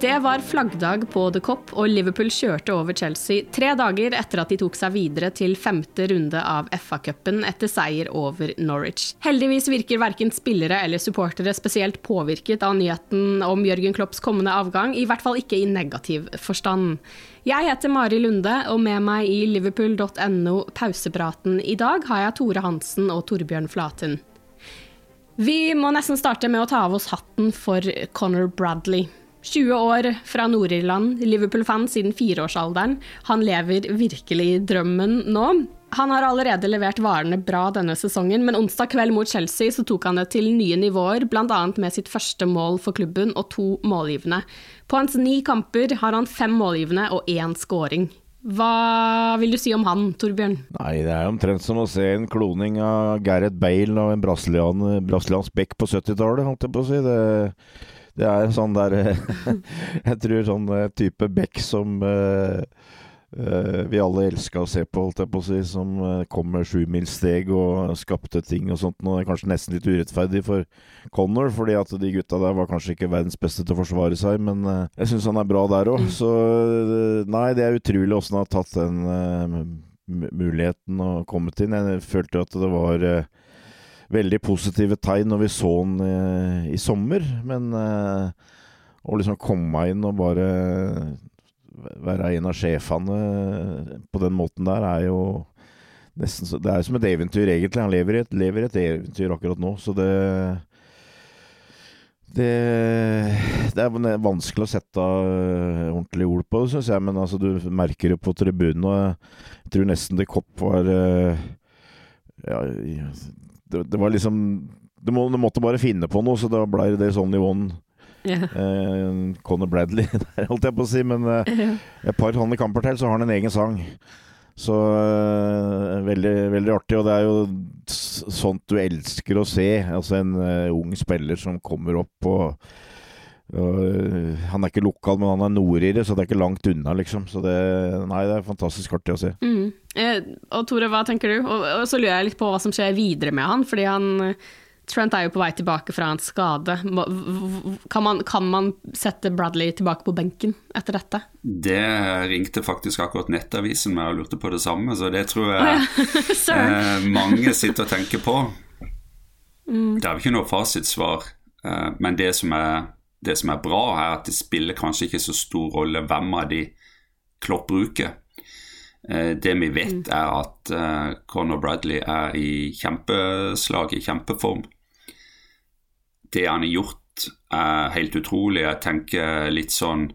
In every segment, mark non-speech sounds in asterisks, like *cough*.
Det var flaggdag på The Cop, og Liverpool kjørte over Chelsea tre dager etter at de tok seg videre til femte runde av FA-cupen etter seier over Norwich. Heldigvis virker verken spillere eller supportere spesielt påvirket av nyheten om Jørgen Klopps kommende avgang, i hvert fall ikke i negativ forstand. Jeg heter Mari Lunde, og med meg i liverpool.no pausepraten i dag har jeg Tore Hansen og Torbjørn Flatun. Vi må nesten starte med å ta av oss hatten for Conor Bradley. 20 år fra Nord-Irland, Liverpool-fan siden fireårsalderen. Han lever virkelig drømmen nå. Han har allerede levert varene bra denne sesongen, men onsdag kveld mot Chelsea så tok han det til nye nivåer, bl.a. med sitt første mål for klubben og to målgivende. På hans ni kamper har han fem målgivende og én scoring. Hva vil du si om han, Torbjørn? Nei, det er omtrent som å se en kloning av Gareth Bale og en brasilian, brasiliansk bekk på 70-tallet, holdt jeg på å si. Det, det er sånn der *laughs* Jeg tror sånn eh, type bekk som uh, eh, vi alle elska å se på, holdt jeg på å si, som kom med sjumilssteg og skapte ting og sånt. Det er kanskje nesten litt urettferdig for Connor, fordi at de gutta der var kanskje ikke verdens beste til å forsvare seg, men jeg syns han er bra der òg. Så nei, det er utrolig åssen han har tatt den muligheten og kommet inn. Jeg følte at det var veldig positive tegn når vi så han i, i sommer. Men eh, å liksom komme inn og bare være en av sjefene på den måten der, er jo nesten så, Det er som et eventyr, egentlig. Han lever i et, lever et eventyr akkurat nå, så det det, det er vanskelig å sette ordentlig ord på det, syns jeg. Men altså, du merker det på tribunen. Og jeg tror nesten det Kopp var ja, det, det, var liksom du, må, du, måtte bare finne på noe, så da ble det sånn i one. Yeah. Eh, Conor Bradley *laughs* der, holdt jeg på å si. Men eh, et par sånne kamper til, så har han en egen sang. Så eh, veldig, veldig artig. Og det er jo sånt du elsker å se. Altså en uh, ung spiller som kommer opp og han er ikke lokal, men han er nordirer, så det er ikke langt unna, liksom. Så det, nei, det er fantastisk artig å se. Mm. Eh, og Tore, hva tenker du? Og, og, så lurer jeg litt på hva som skjer videre med han, fordi han Trent er jo på vei tilbake fra en skade. Kan man, kan man sette Bradley tilbake på benken etter dette? Det ringte faktisk akkurat Nettavisen med og lurte på det samme, så det tror jeg *laughs* eh, mange sitter og tenker på. Mm. Det er jo ikke noe fasitsvar, eh, men det som er det som er bra, er at det spiller kanskje ikke så stor rolle hvem av de Klopp bruker. Eh, det vi vet, mm. er at eh, Conor Bradley er i kjempeslag, i kjempeform. Det han har gjort, er helt utrolig. Jeg tenker litt sånn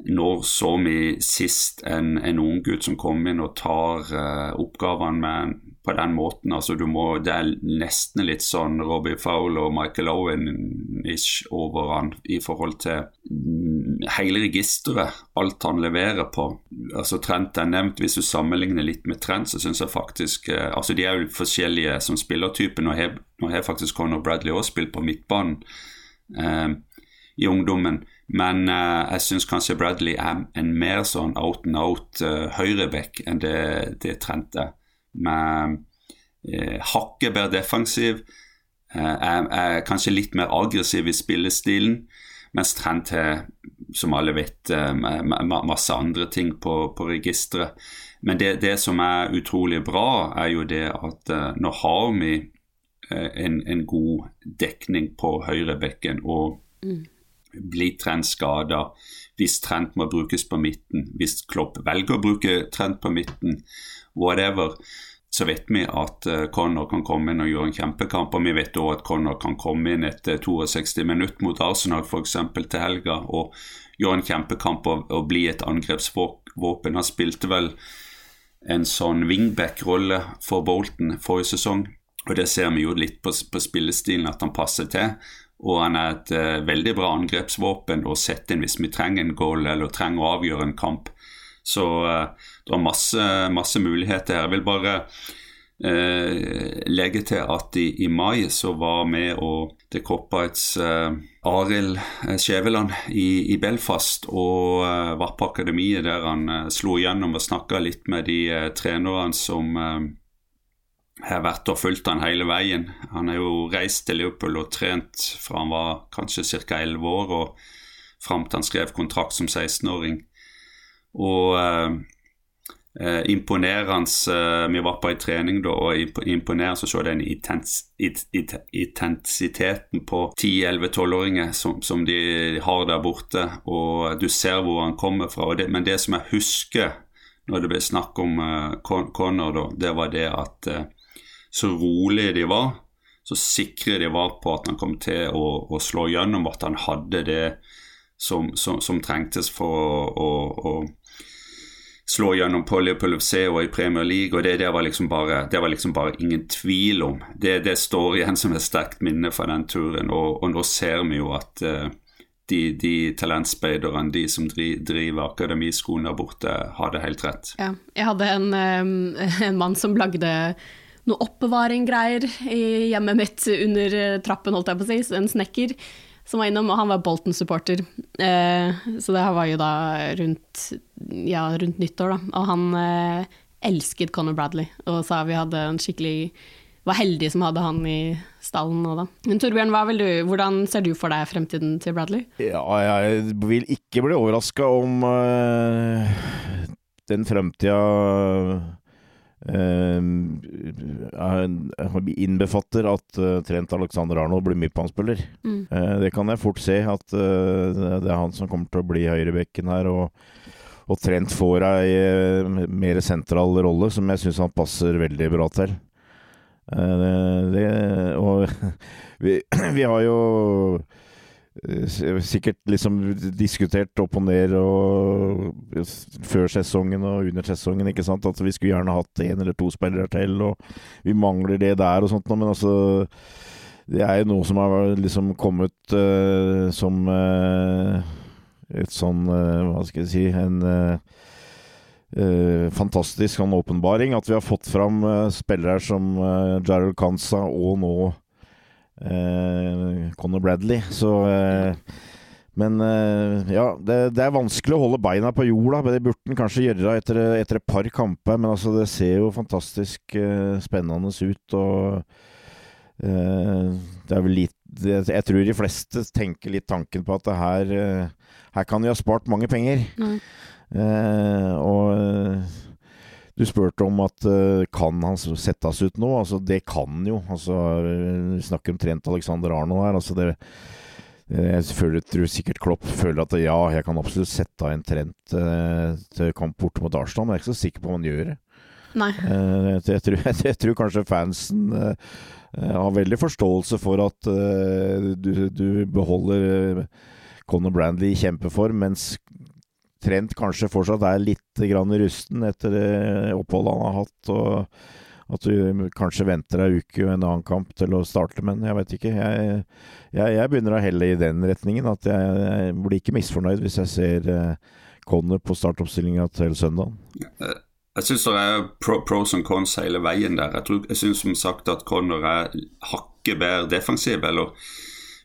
når så vi sist en, en unggutt som kommer inn og tar uh, oppgavene med, på den måten? altså du må, Det er nesten litt sånn Robbie Fowler og Michael Owen-ish over han i forhold til mm, hele registeret, alt han leverer på. altså Trent er nevnt. Hvis du sammenligner litt med Trent, så syns jeg faktisk uh, altså De er jo forskjellige som spillertype. Nå har, faktisk Conor Bradley også spilt på midtbanen eh, i ungdommen. Men uh, jeg syns kanskje Bradley er en mer sånn out and out uh, høyreback enn det, det Trent er. Med eh, hakket bedre defensiv, Eh, er, er, kanskje litt mer aggressiv i spillestilen. Mens Trent har, som alle vet, masse andre ting på, på registeret. Men det, det, som er utrolig bra, er jo det at nå har vi en, en god dekning på høyrebekken. og mm blir Trent skada, hvis Trent må brukes på midten, hvis Klopp velger å bruke Trent på midten, whatever, så vet vi at uh, Connor kan komme inn og gjøre en kjempekamp. Og vi vet òg at Connor kan komme inn etter 62 minutter mot Arsenal f.eks. til helga og gjøre en kjempekamp og, og bli et angrepsvåpen. Han spilte vel en sånn wingback-rolle for Bolton forrige sesong. Og det ser vi jo litt på, på spillestilen at han passer til. Og han er et uh, veldig bra angrepsvåpen å sette inn hvis vi trenger en goal eller trenger å avgjøre en kamp. Så uh, det er masse, masse, muligheter her. Jeg vil bare uh, legge til at i, i, mai så var vi og The Coppites Arild Skjæveland i, i, Belfast og var på akademiet der han slo igjennom og snakka litt med de trenerne som har vært og fulgt han hele veien. Han har jo reist til Liverpool og trent fra han var kanskje ca. 11 år og fram til han skrev kontrakt som 16-åring. Og eh, eh, imponerende eh, Vi var på en trening da, og imponerende å se den intens, it, it, intensiteten på 10-11-12-åringer som, som, de har der borte. Og du ser hvor han kommer fra. Det, men det som jeg husker når det ble snakk om uh, Connor, da, det var det at uh, så rolig de var, så sikre de var på at han kom til å, å slå gjennom, at han hadde det som, som, som trengtes for å, å, å slå gjennom på Liverpool i Premier League. og Det, det, var, liksom bare, det var liksom bare ingen tvil om. Det, det, står igjen som et sterkt minne fra den turen. Og, og nå ser vi jo at uh, de, de talentspeiderne, de som driver akademiskolen der borte, hadde helt rett. Ja, jeg hadde en, *laughs* en mann som lagde noe oppbevaring-greier i hjemmet mitt under trappen, holdt jeg på å si. En snekker som var innom, og han var Bolton-supporter. Eh, så det var jo da rundt, ja, rundt nyttår, da. Og han eh, elsket Conor Bradley, og sa vi hadde en skikkelig var heldige som hadde han i stallen nå, da. Men Torbjørn, du, hvordan ser du for deg fremtiden til Bradley? Ja, jeg vil ikke bli overraska om uh, den fremtida innbefatter at uh, Trent Alexander Arnold blir midtbanespiller. Mm. Uh, det kan jeg fort se, at det er han som kommer til å bli høyrebekken her. Og, og Trent får ei mer sentral rolle, som jeg syns han passer veldig bra til. Det, og *laughs* vi, vi har jo Eh, sikkert liksom diskutert opp og ned og før sesongen og under sesongen, ikke sant. At vi skulle gjerne hatt én eller to spillere til, og vi mangler det der og sånt. Men altså Det er jo noe som har liksom kommet uh, som uh, et sånn uh, Hva skal jeg si En fantastisk sånn åpenbaring. At vi har fått fram spillere som Jarrell Kansa og nå eh, Conor Bradley. Så eh, Men eh, ja, det, det, er vanskelig å holde beina på jorda. Det burde han kanskje gjøre etter, etter, et par kamper, men altså, det ser jo fantastisk eh, spennende ut. og eh, det er vel litt Jeg tror de fleste tenker litt tanken på at det her, eh, her kan vi ha spart mange penger. Mm. og du spurte om at uh, kan han settes ut nå? Altså, det kan han jo. Altså, vi snakker om trent Alexander Arno her. Altså, det, jeg føler, tror sikkert Klopp føler at ja, jeg kan absolutt sette av en trent eh, til kamp borte mot Arsenal, men jeg er ikke så sikker på om han gjør det. Nei. Eh, jeg, tror, *laughs* jeg, jeg, tror, kanskje fansen har veldig forståelse for at du, du, beholder Conor Brandley i kjempeform, mens Trent kanskje fortsatt er litt grann rusten etter det oppholdet han har hatt. og At du kanskje venter ei uke og en annen kamp til å starte, men jeg vet ikke. Jeg, jeg, jeg begynner å helle i den retningen. At jeg, jeg blir ikke misfornøyd hvis jeg ser uh, Conner på startoppstillinga til søndag. Jeg syns det er pro, pros and cons hele veien der. Jeg, tror, jeg syns som sagt at Conner er hakket bedre defensiv. eller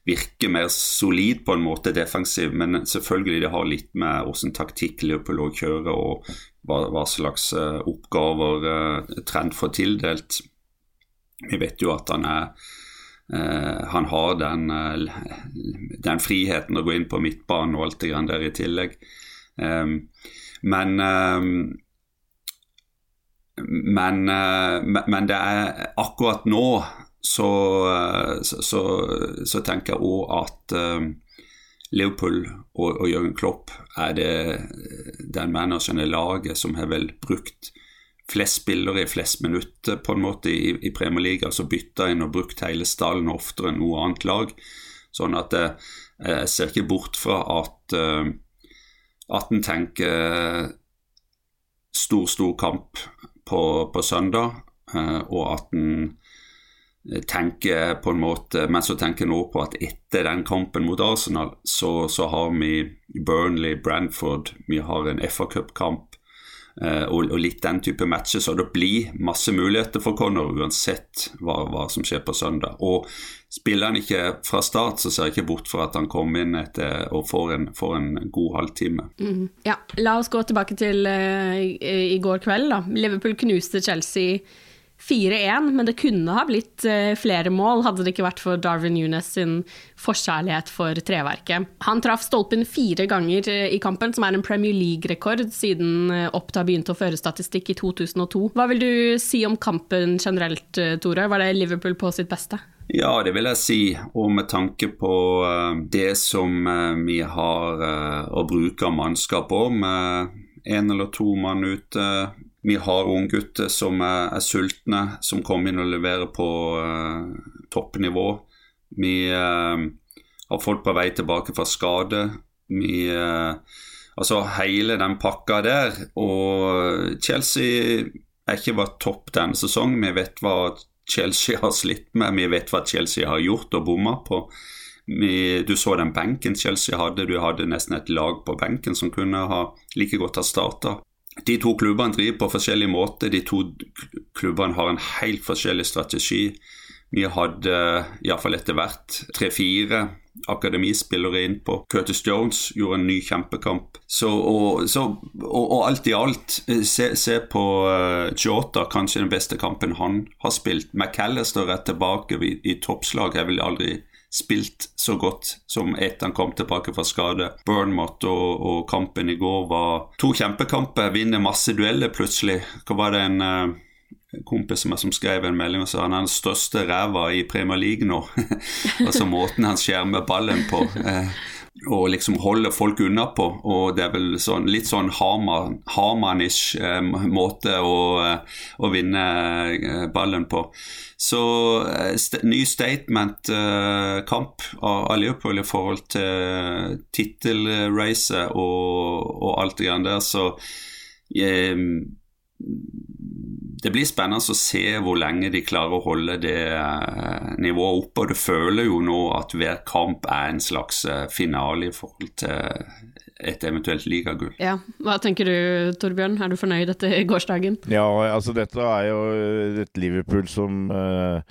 virker mer solid på en måte defensiv, men selvfølgelig det har litt med hvordan taktikk Liverpool òg kjører, og hva, hva slags uh, oppgaver uh, Trent får tildelt. Vi vet jo at han er uh, Han har den, den, friheten å gå inn på midtbanen og alt det grann der i tillegg. Um, men um, men, men det er akkurat nå så, så, så, så tenker jeg òg at uh, Liverpool og, og Jørgen Klopp er det den manageren laget som har vel brukt flest spillere i flest minutter på en måte i, i Premier League, altså bytta inn og brukt hele stallen oftere enn noe annet lag. Sånn at jeg, jeg ser ikke bort fra at uh, at en tenker stor, stor kamp på, på søndag, og at en tenker på en måte Men så tenker jeg nå på at etter den kampen mot Arsenal, så, så har vi Burnley, Brantford, vi har en FA Cup-kamp eh, og, og, litt den type matcher. Så det blir masse muligheter for Connor uansett hva, hva, som skjer på søndag. Og spiller han ikke fra start, så ser jeg ikke bort fra at han kommer inn etter og får en, får en god halvtime. Mm. Ja, la oss gå tilbake til uh, i, i går kveld. da. Liverpool knuste Chelsea 4-1, men det kunne ha blitt eh, flere mål hadde det ikke vært for Darwin Nunes sin forkjærlighet for treverket. Han traff stolpen fire ganger eh, i kampen, som er en Premier League-rekord siden Oppta begynte å føre statistikk i 2002. Hva vil du si om kampen generelt, Tore? Var det Liverpool på sitt beste? Ja, det vil jeg si. Og med tanke på det som vi har å bruke mannskap på, med én eller to mann ute vi har unggutter som er, er, sultne, som kommer inn og leverer på uh, toppnivå. Vi uh, har folk på vei tilbake fra skade. Vi uh, Altså hele den pakka der. Og Chelsea er ikke bare topp denne sesongen. Vi vet hva Chelsea har slitt med, vi vet hva Chelsea har gjort og bomma på. Vi, du så den benken Chelsea hadde, du hadde nesten et lag på benken som kunne ha like godt ha starta. De to klubbene driver på forskjellig måte. De to klubbene har en helt forskjellig strategi. Vi hadde iallfall etter hvert tre-fire akademispillere inn på Curtis Jones gjorde en ny kjempekamp. Så, og, så, og, og, alt i alt, se, se på uh, kanskje den beste kampen han har spilt. McAllister er tilbake i, i toppslag. Jeg vil aldri spilt så godt som etter han kom tilbake fra skade. Burnmouth og, og, kampen i går var to kjempekamper. Vinner masse dueller plutselig. Hva var det en uh, kompis som, som skrev en melding og sa han er den største ræva i Premier League nå. *laughs* altså måten han skjermer ballen på. Uh, og liksom holde folk unna på. Og det er vel sånn, litt sånn Harman-ish eh, måte å, eh, å, vinne eh, ballen på. Så eh, st ny statement-kamp eh, av, Liverpool i forhold til tittelracet og, og alt det grann der, så eh, det blir spennende å se hvor lenge de klarer å holde det eh, nivået oppe. Og du føler jo nå at hver kamp er en slags eh, finale i forhold til et eventuelt ligagull. Ja. Hva tenker du Torbjørn, er du fornøyd etter *laughs* gårsdagen? Ja, altså dette er jo et Liverpool som uh,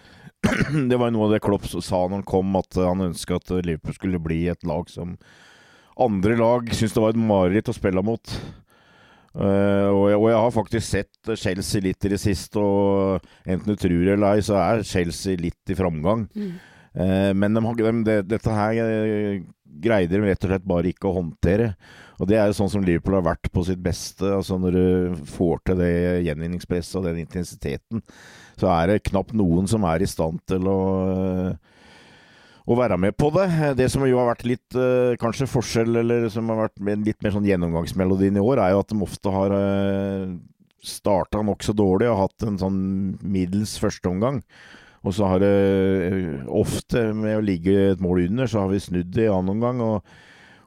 *clears throat* Det var jo noe av det Klopp sa når han kom, at han ønska at Liverpool skulle bli et lag som andre lag syntes det var et mareritt å spille mot. Uh, og, jeg, og, jeg, har faktisk sett Chelsea litt i det siste, og enten du tror eller ei, så er Chelsea litt i framgang. Mm. Uh, men de, de, de, dette her uh, greide de rett og slett bare ikke å håndtere. Og det er jo sånn som Liverpool har vært på sitt beste. altså Når du får til det gjenvinningspresset og den intensiteten, så er det knapt noen som er i stand til å å være med på det. Det som jo har vært litt uh, kanskje forskjell, eller som har vært litt mer sånn gjennomgangsmelodien i år, er jo at de ofte har eh, starta nokså dårlig og hatt en sånn middels førsteomgang. Og så har det uh, ofte, med å ligge et mål under, så har vi snudd i annen omgang. og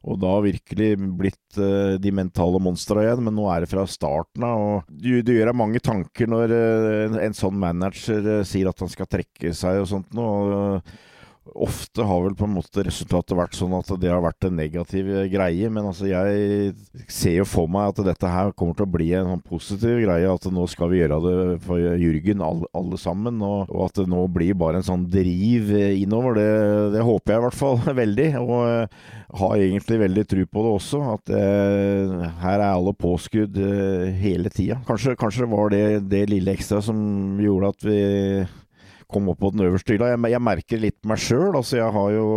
og da virkelig blitt de mentale monstra igjen, men nå er det fra starten av. Du, du gjør deg mange tanker når uh, en sånn manager sier at han skal trekke seg og sånt noe. Ofte har vel på en måte resultatet vært sånn at det har vært en negativ greie, men altså jeg ser jo for meg at dette her kommer til å bli en sånn positiv greie. At nå skal vi gjøre det for Jørgen, alle, alle sammen. Og, og, at det nå blir bare en sånn driv innover. Det, det håper jeg i hvert fall *laughs* veldig. Og har egentlig veldig tro på det også. At eh, her er alle påskudd hele tida. Kanskje, kanskje var det det lille ekstra som gjorde at vi kom opp på den øverste hylla. Jeg, jeg merker litt meg sjøl. Altså, jeg har jo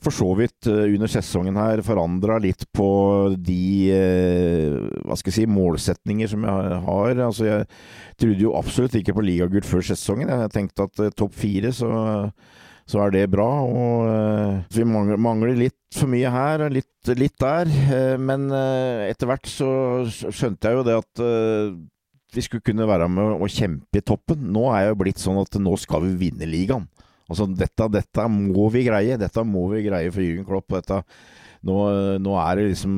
for så vidt under sesongen her forandra litt på de hva skal jeg si, målsetninger som jeg har. Altså, jeg trodde jo absolutt ikke på ligagull før sesongen. Jeg tenkte at topp fire, så, så, er det bra. Og vi mangler, mangler, litt for mye her og litt, litt der. Men etter hvert så skjønte jeg jo det at vi skulle kunne være med og kjempe i toppen. Nå er det blitt sånn at nå skal vi vinne ligaen. Altså, dette, dette må vi greie. Dette må vi greie for Jürgen Klopp. Dette, nå, nå, er det liksom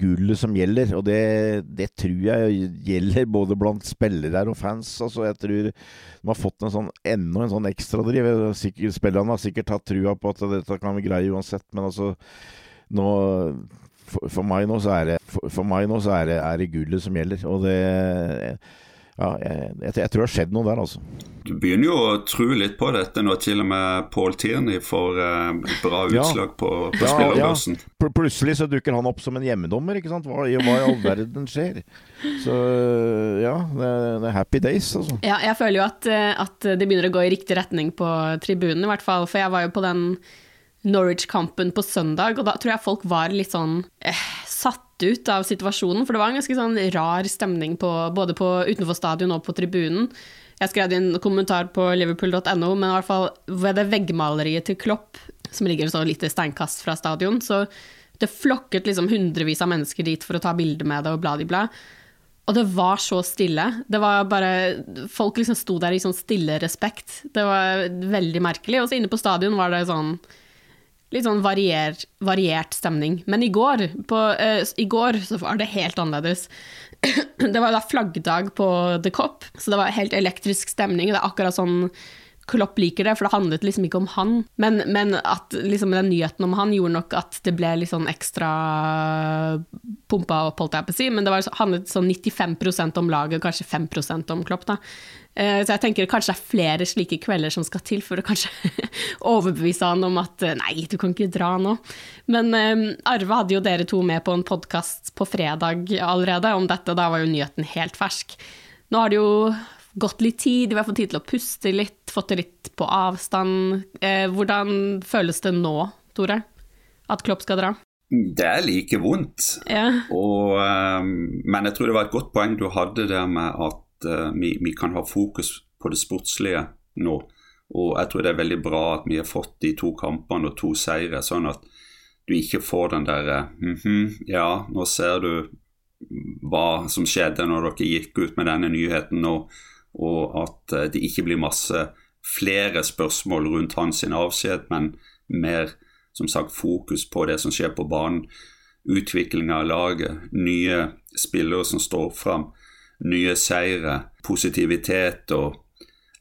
gullet som gjelder, og det, det, tror jeg gjelder både blant spillere og fans. Altså, jeg tror de har fått en sånn, enda en sånn ekstradriv. Spillerne har sikkert hatt trua på at dette kan vi greie uansett, men altså nå for, for, meg nå så er det, for, for meg nå så er det, er det gullet som gjelder. Og det ja, jeg, jeg, jeg, tror det har skjedd noe der, altså. Du begynner jo å tro litt på dette når til og med Paul Tierney får eh, bra utslag ja. på, på ja, spillerbørsen. Ja. Plutselig så dukker han opp som en hjemmedommer, ikke sant. Hva, hva i all verden skjer? Så ja, det, det, er happy days, altså. Ja, jeg føler jo at, eh, at det begynner å gå i riktig retning på tribunen, i hvert fall. For jeg var jo på den Norwich-kampen på søndag, og da tror jeg folk var litt sånn eh, satt ut av situasjonen, for det var en ganske sånn rar stemning på, både på, utenfor stadion og på tribunen. Jeg skrev en kommentar på liverpool.no, men i hvert fall ved det veggmaleriet til Klopp, som ligger så lite steinkast fra stadion, så det flokket liksom hundrevis av mennesker dit for å ta bilde med det og bla, bla. Og det var så stille. Det var bare Folk liksom sto der i sånn stille respekt. Det var veldig merkelig. Og så inne på stadion var det sånn litt sånn varier, variert stemning. Men i går, på, uh, i går så var det helt annerledes. *clears throat* det var da flaggdag på The Cop, så det var helt elektrisk stemning. Det er akkurat sånn Klopp liker det, for det handlet liksom ikke om han. Men, men at liksom den nyheten om han gjorde nok at det ble litt sånn ekstra pumpa opp, holdt jeg på å si. Men det var, handlet sånn 95% om laget, kanskje 5% om Klopp, da. Eh, så jeg tenker kanskje det er flere slike kvelder som skal til for å kanskje *laughs* overbevise han om at eh, nei, du kan ikke dra nå. Men um, Arve hadde jo dere to med på en podkast på fredag allerede om dette, da var jo nyheten helt fersk. Nå har det jo gått litt tid, vi har fått tid til å puste litt, fått det litt på avstand. Eh, hvordan føles det nå, Tore, at Klopp skal dra? Det er like vondt. Ja. Og, um, men jeg tror det var et godt poeng du hadde der med at vi, vi, kan ha fokus på det sportslige nå. Og jeg tror det er veldig bra at vi har fått de to kampene og to seire, sånn at du ikke får den derre mm -hmm, Ja, nå ser du hva som skjedde når dere gikk ut med denne nyheten, og, og at uh, det ikke blir masse flere spørsmål rundt hans avskjed, men mer som sagt fokus på det som skjer på banen. Utvikling av laget, nye spillere som står fram nye seire, positivitet og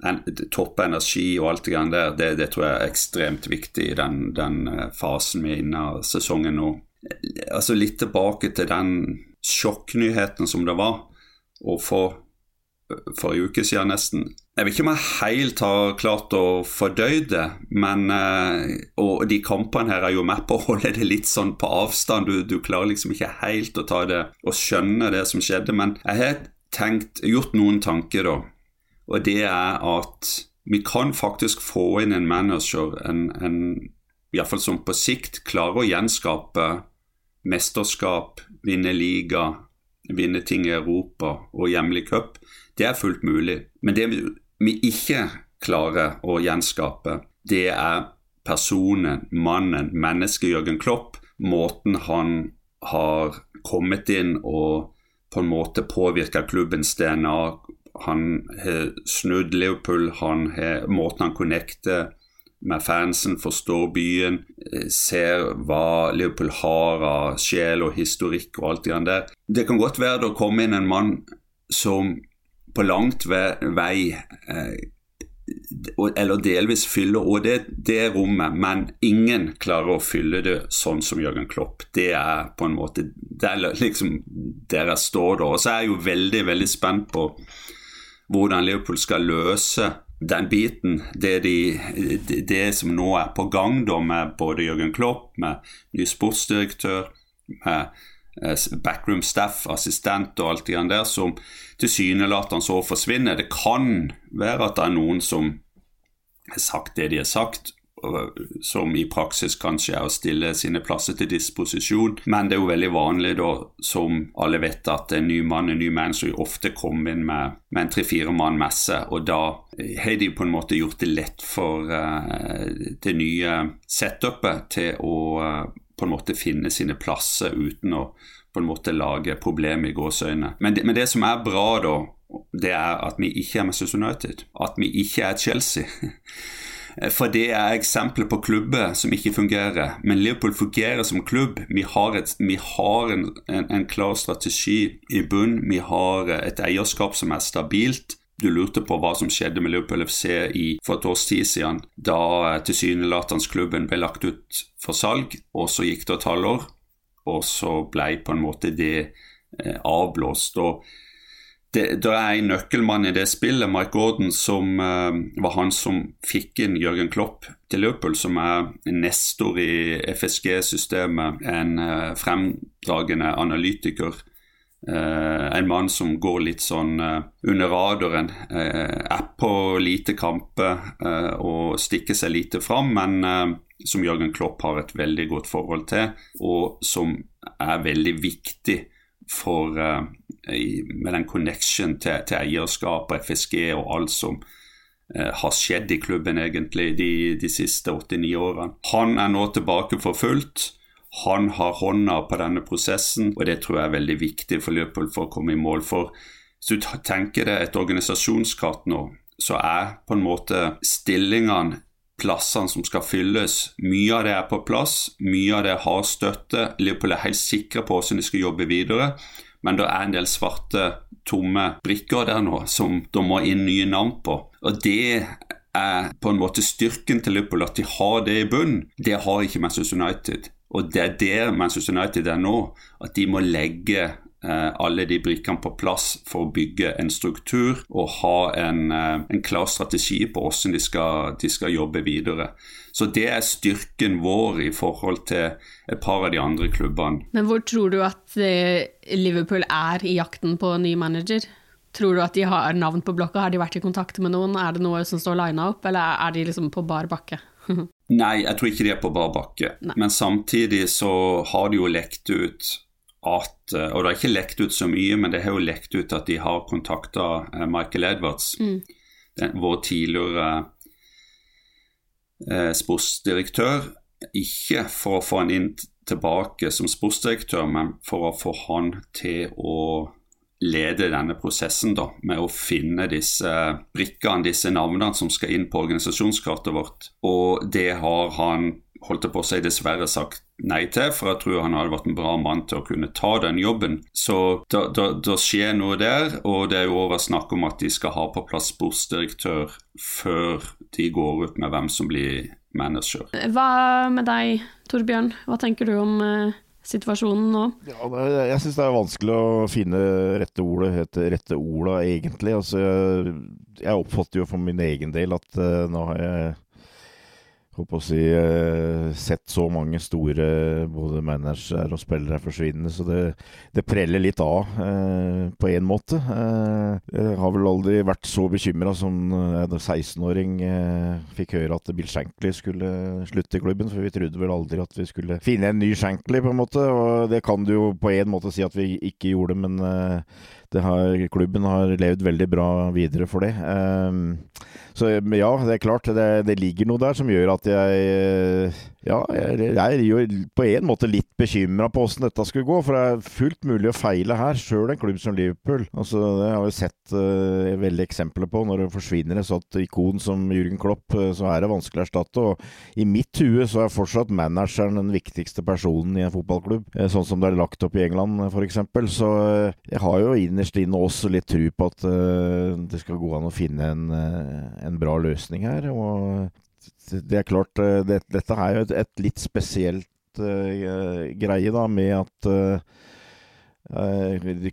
en, topp energi og alt det der, det, det, tror jeg er ekstremt viktig i den, den eh, fasen vi er inne av sesongen nå. Altså Litt tilbake til den sjokknyheten som det var å få for en uke siden nesten. Jeg vet ikke om jeg helt har klart å fordøye det, men eh, Og de kampene her er jo med på å holde det litt sånn på avstand. Du, du klarer liksom ikke helt å ta det og skjønne det som skjedde. Men jeg har tenkt, gjort noen tanker, da. Og det er at vi kan faktisk få inn en manager en, en, iallfall som på sikt klarer å gjenskape mesterskap, vinne liga, vinne ting i Europa og hjemlig cup. Det er fullt mulig. Men det vi ikke klarer å gjenskape, det er personen, mannen, mennesket Jørgen Klopp. Måten han har kommet inn og på en måte påvirka klubbens DNA. Han har snudd Liverpool, han har måten han connecter med fansen, forstår byen, eh, ser hva Liverpool har av sjel og historikk og alt det der. Det kan godt være det å komme inn en mann som på langt vei eh, eller delvis fyller og det, det rommet, men ingen klarer å fylle det sånn som Jørgen Klopp. Det er på en måte Det er liksom der jeg står da. Og så er jeg jo veldig, veldig spent på hvordan Liverpool skal løse den biten, det, de, det, som nå er på gang da, med både Jørgen Klopp, med ny sportsdirektør, med backroom staff, assistent og alt det der, som tilsynelatende så forsvinner. Det kan være at det er noen som har sagt det de har sagt, som i praksis kanskje er å stille sine plasser til disposisjon. Men det er jo veldig vanlig, da, som alle vet, at en ny mann, en ny manager ofte kommer inn med, med en tre-fire mann messe, og da har de på en måte gjort det lett for uh, det nye setupet til å uh, på en måte finne sine plasser uten å på en måte lage problemer i gåseøynene. Men, men det som er bra, da, det er at vi ikke er Manchester United. At vi ikke er Chelsea. *laughs* For det er eksempler på klubber som ikke fungerer. Men Liverpool fungerer som klubb. Vi har, et, vi har en, en, en, klar strategi i bunn. Vi har et eierskap som er stabilt. Du lurte på hva som skjedde med Liverpool FC i, for et års tid siden, da eh, tilsynelatende klubben ble lagt ut for salg. Og så gikk det et halvår, og så ble på en måte det eh, avblåst. og det, det, er en nøkkelmann i det spillet, Mike Gordon, som eh, var han som fikk inn Jørgen Klopp til Liverpool, som er nestor i FSG-systemet, en eh, fremdragende analytiker. Uh, en mann som går litt sånn under radaren. er på lite kamper og stikker seg lite fram, men som Jørgen Klopp har et veldig godt forhold til, og som er veldig viktig for med den connection til, til eierskap og FSG og alt som eh, har skjedd i klubben egentlig de, de siste 89 årene. Han er nå tilbake for fullt. Han har hånda på denne prosessen, og det tror jeg er veldig viktig for Liverpool for å komme i mål. For hvis du tenker deg et organisasjonskart nå, så er på en måte stillingene plassene som skal fylles. Mye av det er på plass, mye av det har støtte. Liverpool er helt sikre på hvordan de skal jobbe videre. Men det er en del svarte, tomme brikker der nå som de må inn nye navn på. Og det er på en måte styrken til Liverpool, at de har det i bunn. Det har ikke Manchester United. Og det er der Manchester United er nå. At de må legge Eh, alle de brikkene på plass for å bygge en struktur og ha en, eh, en klar strategi på hvordan de skal, de skal, jobbe videre. Så det er styrken vår i forhold til et par av de andre klubbene. Men hvor tror du at eh, Liverpool er i jakten på ny manager? Tror du at de har navn på blokka? Har de vært i kontakt med noen? Er det noe som står lina opp, eller er de liksom på bar bakke? *laughs* Nei, jeg tror ikke de er på bar bakke. Nei. Men samtidig så har de jo lekt ut at eh, Og det har ikke lekt ut så mye, men det har jo lekt ut at de har kontakta eh, Michael Edwards, mm. den, vår tidligere eh, sportsdirektør. Ikke for å få han inn tilbake som sportsdirektør, men for å få han til å lede denne prosessen da, med å finne disse brikkene, disse navnene som skal inn på organisasjonskartet vårt. Og det har han holdt på å si dessverre sagt nei til, for jeg tror han hadde vært en bra mann til å kunne ta den jobben. Så da, skjer noe der, og det er jo over snakk om at de skal ha på plass sportsdirektør før de går ut med hvem som blir manager. Hva med deg, Torbjørn? Hva tenker du om uh situasjonen nå? Ja, jeg syns det er vanskelig å finne rette ordet, rette ordet egentlig. Altså, jeg, oppfatter jo for min egen del at uh, nå har jeg håper å si, uh, sett så mange store både managere og spillere forsvinne, så det, det preller litt av eh, på én måte. Eh, jeg har vel aldri vært så bekymra som en 16-åring fikk høre at Bill Shankly skulle slutte i klubben, for vi trodde vel aldri at vi skulle finne en ny Shankly, på en måte. Og det kan du jo på en måte si at vi ikke gjorde, men har, klubben har levd veldig bra videre for det. Um, så ja, det er klart. Det, det, ligger noe der som gjør at jeg Ja, jeg, jeg er jo på en måte litt bekymra på åssen dette skulle gå. For det er fullt mulig å feile her, sjøl en klubb som Liverpool. Altså, det har vi sett uh, veldig eksempler på. Når det forsvinner et sånt ikon som Jürgen Klopp, uh, så er det vanskelig å erstatte. Og i mitt hue så er fortsatt manageren den viktigste personen i en fotballklubb. Uh, sånn som det er lagt opp i England, f.eks. Så jeg har jo innerst inne også litt tru på at det skal gå an å finne en en bra løsning her. Og det er klart, eh, det, dette er jo et, et litt spesielt uh, greie, da, med at uh,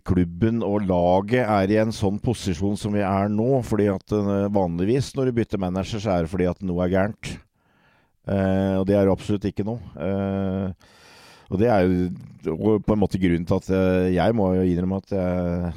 klubben og laget er i en sånn posisjon som vi er nå. fordi at uh, vanligvis når du bytter manager, så er det fordi at noe er gærent. og det er absolutt ikke noe. og det er jo på en måte grunnen til at jeg må jo innrømme at jeg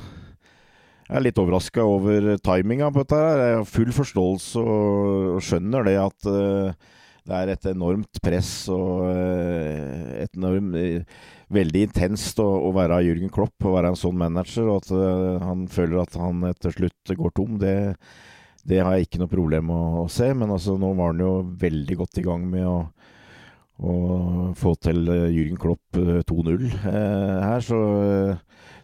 jeg er litt overraska over timinga på dette. her. Jeg har full forståelse og skjønner det at uh, det er et enormt press og uh, et enormt uh, Veldig intenst å, være Jürgen Klopp og være en sånn manager. Og at han føler at han etter slutt går tom, det, det har jeg ikke noe problem å, å se. Men altså, nå var han jo veldig godt i gang med å å få til Jürgen Klopp 2-0 her, så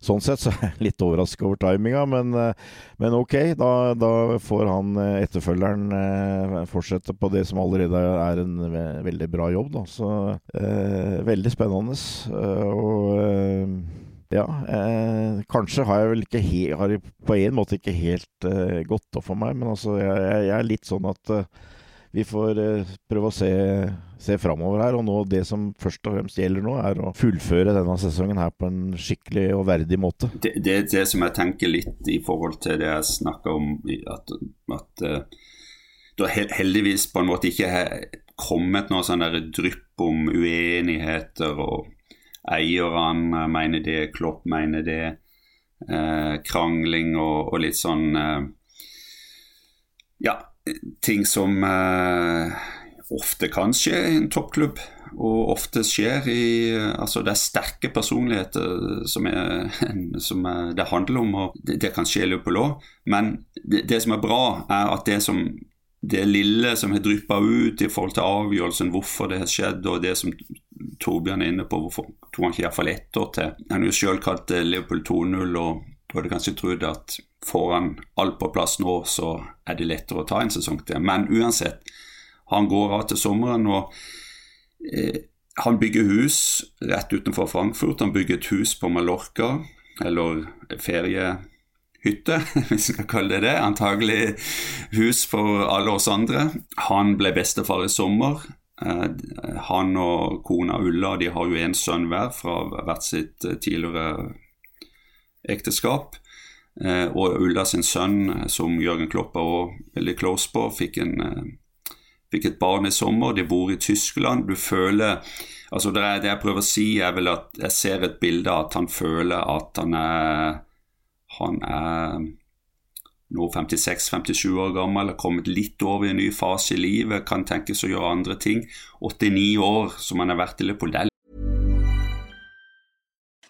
Sånn sett så er jeg litt overraska over timinga, men, eh, men, ok. Da, da, får han eh, etterfølgeren eh, fortsette på det som allerede er en veldig bra jobb. Da. Så eh, veldig spennende. og eh, ja, eh, kanskje har jeg vel ikke har på en måte ikke helt gått opp for meg, men altså jeg, jeg er litt sånn at vi får eh, prøve å se, se framover her. Og nå, det som først og fremst gjelder nå, er å fullføre denne sesongen her på en skikkelig og verdig måte. Det, det, det som jeg tenker litt i forhold til det jeg snakka om, at, at det det heldigvis på en måte ikke har kommet noe sånn der drypp om uenigheter og eierne mener det, Klopp mener det, eh, krangling og, og litt sånn eh, ja, ting som eh, ofte kan skje i en toppklubb, og ofte skjer i Altså, det er sterke personligheter som, er, *laughs* som er, det handler om, og det, det kan skje i løpet òg. Men det, det, som er bra, er at det som det lille som har dryppa ut i forhold til avgjørelsen, hvorfor det har skjedd, og det som Torbjørn er inne på, hvorfor tok han ikke iallfall ett år til Han har jo sjøl kalt Leopold Liverpool 2-0, og hadde kanskje trodd at får han alt på plass nå, så er det lettere å ta en sesong til. Men uansett, han går av til sommeren, og eh, han bygger hus rett utenfor Frankfurt. Han bygger et hus på Mallorca, eller feriehytte, *laughs* hvis vi skal kalle det det. Antagelig hus for alle oss andre. Han ble bestefar i sommer. Eh, han og kona Ulla de har jo en sønn hver fra hvert sitt eh, tidligere ekteskap. Eh, og Ulla sin sønn, eh, som Jørgen Klopp også veldig close på, fikk, en, eh, fikk, et barn i sommer. De bor i Tyskland. Du føler altså det, det, jeg prøver å si, er vel at jeg ser et bilde av at han føler at han er Han er nå 56-57 år gammel, har kommet litt over i en ny fase i livet, kan tenkes å gjøre andre ting. 89 år som han har vært i Liverpool, det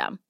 system.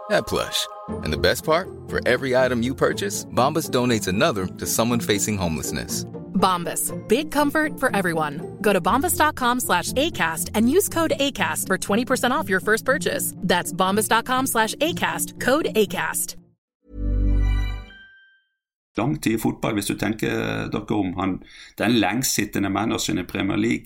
that plush. And the best part? For every item you purchase, Bombas donates another to someone facing homelessness. Bombas. Big comfort for everyone. Go to bombas.com slash ACAST and use code ACAST for 20% off your first purchase. That's bombas.com slash ACAST. Code ACAST. Lang tid i fotball, hvis du tenker dere om. Han, den lengstsittende manageren i Premier League.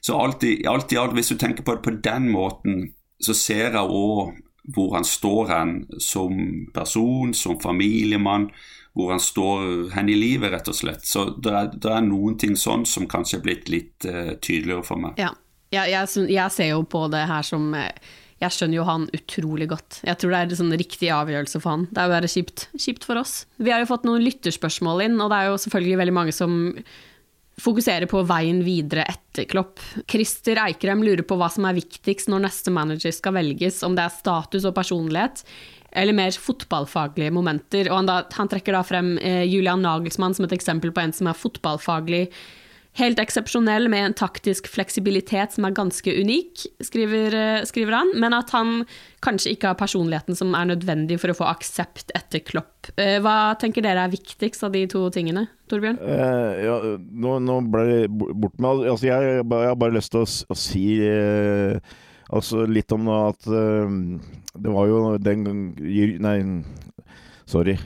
Så alt i, alt i alt, hvis du tenker på det på den måten, så ser jeg òg hvor han står hen som person, som familiemann, hvor han står hen i livet, rett og slett. Så det er, det er noen ting sånn som kanskje er blitt litt uh, tydeligere for meg. Ja, jeg, jeg, jeg, ser jo på det her som Jeg skjønner jo han utrolig godt. Jeg tror det er en sånn riktig avgjørelse for han. Det er jo bare kjipt, kjipt for oss. Vi har jo fått noen lytterspørsmål inn, og det er jo selvfølgelig veldig mange som fokusere på veien videre etter Klopp. Christer Eikrem lurer på hva som er viktigst når neste manager skal velges, om det er status og personlighet, eller mer fotballfaglige momenter. Og han, da, han trekker da frem eh, Julian Nagelsmann som et eksempel på en som er fotballfaglig Helt eksepsjonell med en taktisk fleksibilitet som er ganske unik, skriver, eh, skriver, han, men at han kanskje ikke har personligheten som er nødvendig for å få aksept etter Klopp. Eh, hva tenker dere er viktigst av de to tingene, Torbjørn? Uh, ja, nå, nå, ble det bort med altså, jeg, jeg, har bare lyst til å, å si uh, altså litt om at uh, det var jo den gang Nei, sorry.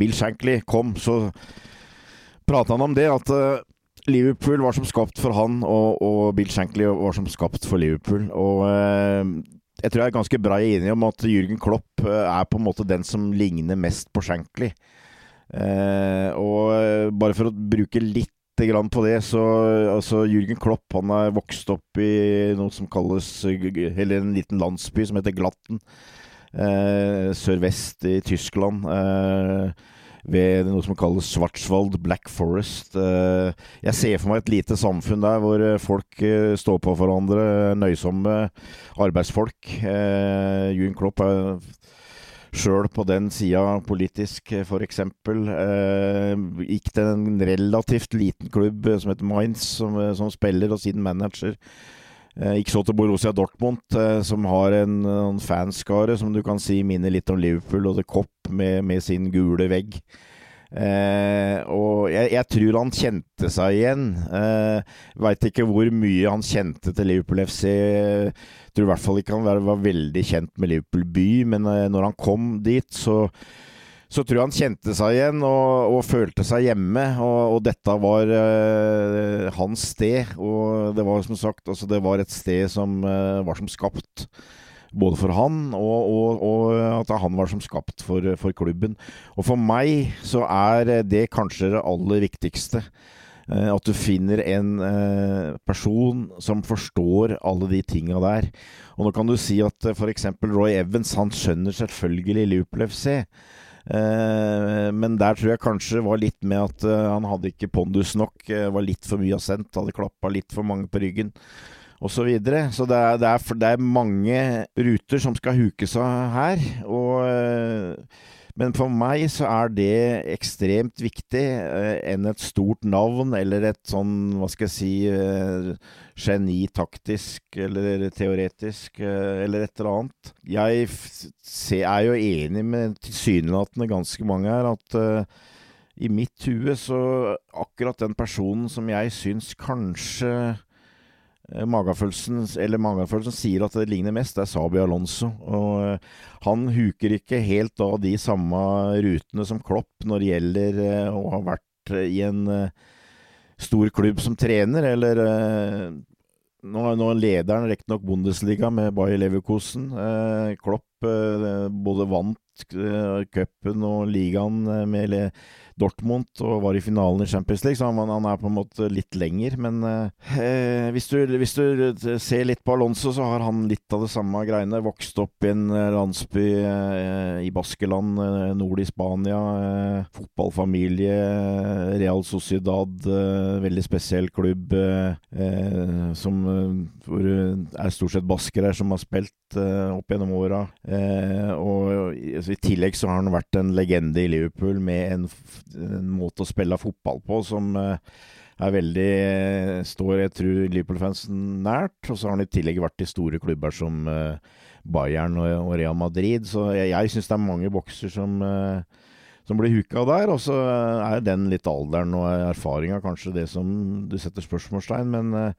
Bill Shankly kom, så prata han om det at Liverpool var som skapt for han, og, og, Bill Shankly var som skapt for Liverpool. Og eh, jeg tror jeg er ganske brei enig om at Jürgen Klopp eh, er på en måte den som ligner mest på Shankly. Eh, og eh, bare for å bruke litt grann på det, så altså Jürgen Klopp han er vokst opp i noe som kalles Eller en liten landsby som heter Glatten. Eh, Sørvest i Tyskland. Eh, ved noe som kalles Svartsvold Black Forest. Eh, jeg ser for meg et lite samfunn der hvor eh, folk eh, står på hverandre, nøysomme arbeidsfolk. Jun Klopp er sjøl på den sida politisk, f.eks. Eh, gikk til en relativt liten klubb som heter Mainz, som, som spiller, og siden manager. Eh, gikk så til Borussia Dortmund, eh, som har en, en fanskare som du kan si minner litt om Liverpool og The Cop med, med sin gule vegg. Eh, og jeg, jeg, tror han kjente seg igjen. Eh, Veit ikke hvor mye han kjente til Liverpool FC. Jeg tror i hvert fall ikke han var, var veldig kjent med Liverpool by, men eh, når han kom dit, så så tror jeg han kjente seg igjen og, og følte seg hjemme. Og, og dette var uh, hans sted. Og det var som sagt altså det var et sted som uh, var som skapt. både for han og, og, og at han var som skapt for, for, klubben. Og for meg så er det kanskje det aller viktigste. Eh, at du finner en person som forstår alle de tinga der. Og nå kan du si at f.eks. Roy Evans, han skjønner selvfølgelig Liverpool FC. Men der tror jeg kanskje var litt med at han hadde ikke pondus nok. Var litt for mye assent, hadde klappa litt for mange på ryggen osv. Så, videre. så det er, det, er, det er mange ruter som skal hukes av her. Og, men for meg så er det ekstremt viktig eh, enn et stort navn eller et sånn, hva skal jeg si, eh, geni taktisk eller teoretisk eh, eller et eller annet. Jeg er jo enig med tilsynelatende ganske mange her at uh, i mitt hue så akkurat den personen som jeg syns kanskje Eh, magefølelsen, eller magefølelsen sier at det ligner mest, det er Sabi Alonso. Og uh, han huker ikke helt av de samme rutene som Klopp når det gjelder uh, å ha vært i en stor klubb som trener, eller nå, nå lederen riktignok Bundesliga med Bayer Leverkusen. Klopp både vant cupen og ligaen med Dortmund og var i finalen i Champions League, så han, han er på en måte litt lenger. Men eh, hvis, du, hvis, du, ser litt på Alonso, så har han litt av det samme greiene. Vokst opp i en eh, landsby eh, i Baskeland, eh, nord i Spania. Eh, fotballfamilie, Real Sociedad, eh, veldig spesiell klubb som, hvor er stort sett baskere som har spilt opp gjennom åra. og og I tillegg så har han vært en legende i Liverpool med en en måte å spille fotball på som eh, er veldig står jeg tror Liverpool-fansen nært. Og så har han i tillegg vært i store klubber som eh, Bayern og Real Madrid. Så jeg, jeg syns det er mange bokser som, eh, som blir huka der. Og så er den litt alderen og erfaringa kanskje det som du setter spørsmålstegn. Men Eh,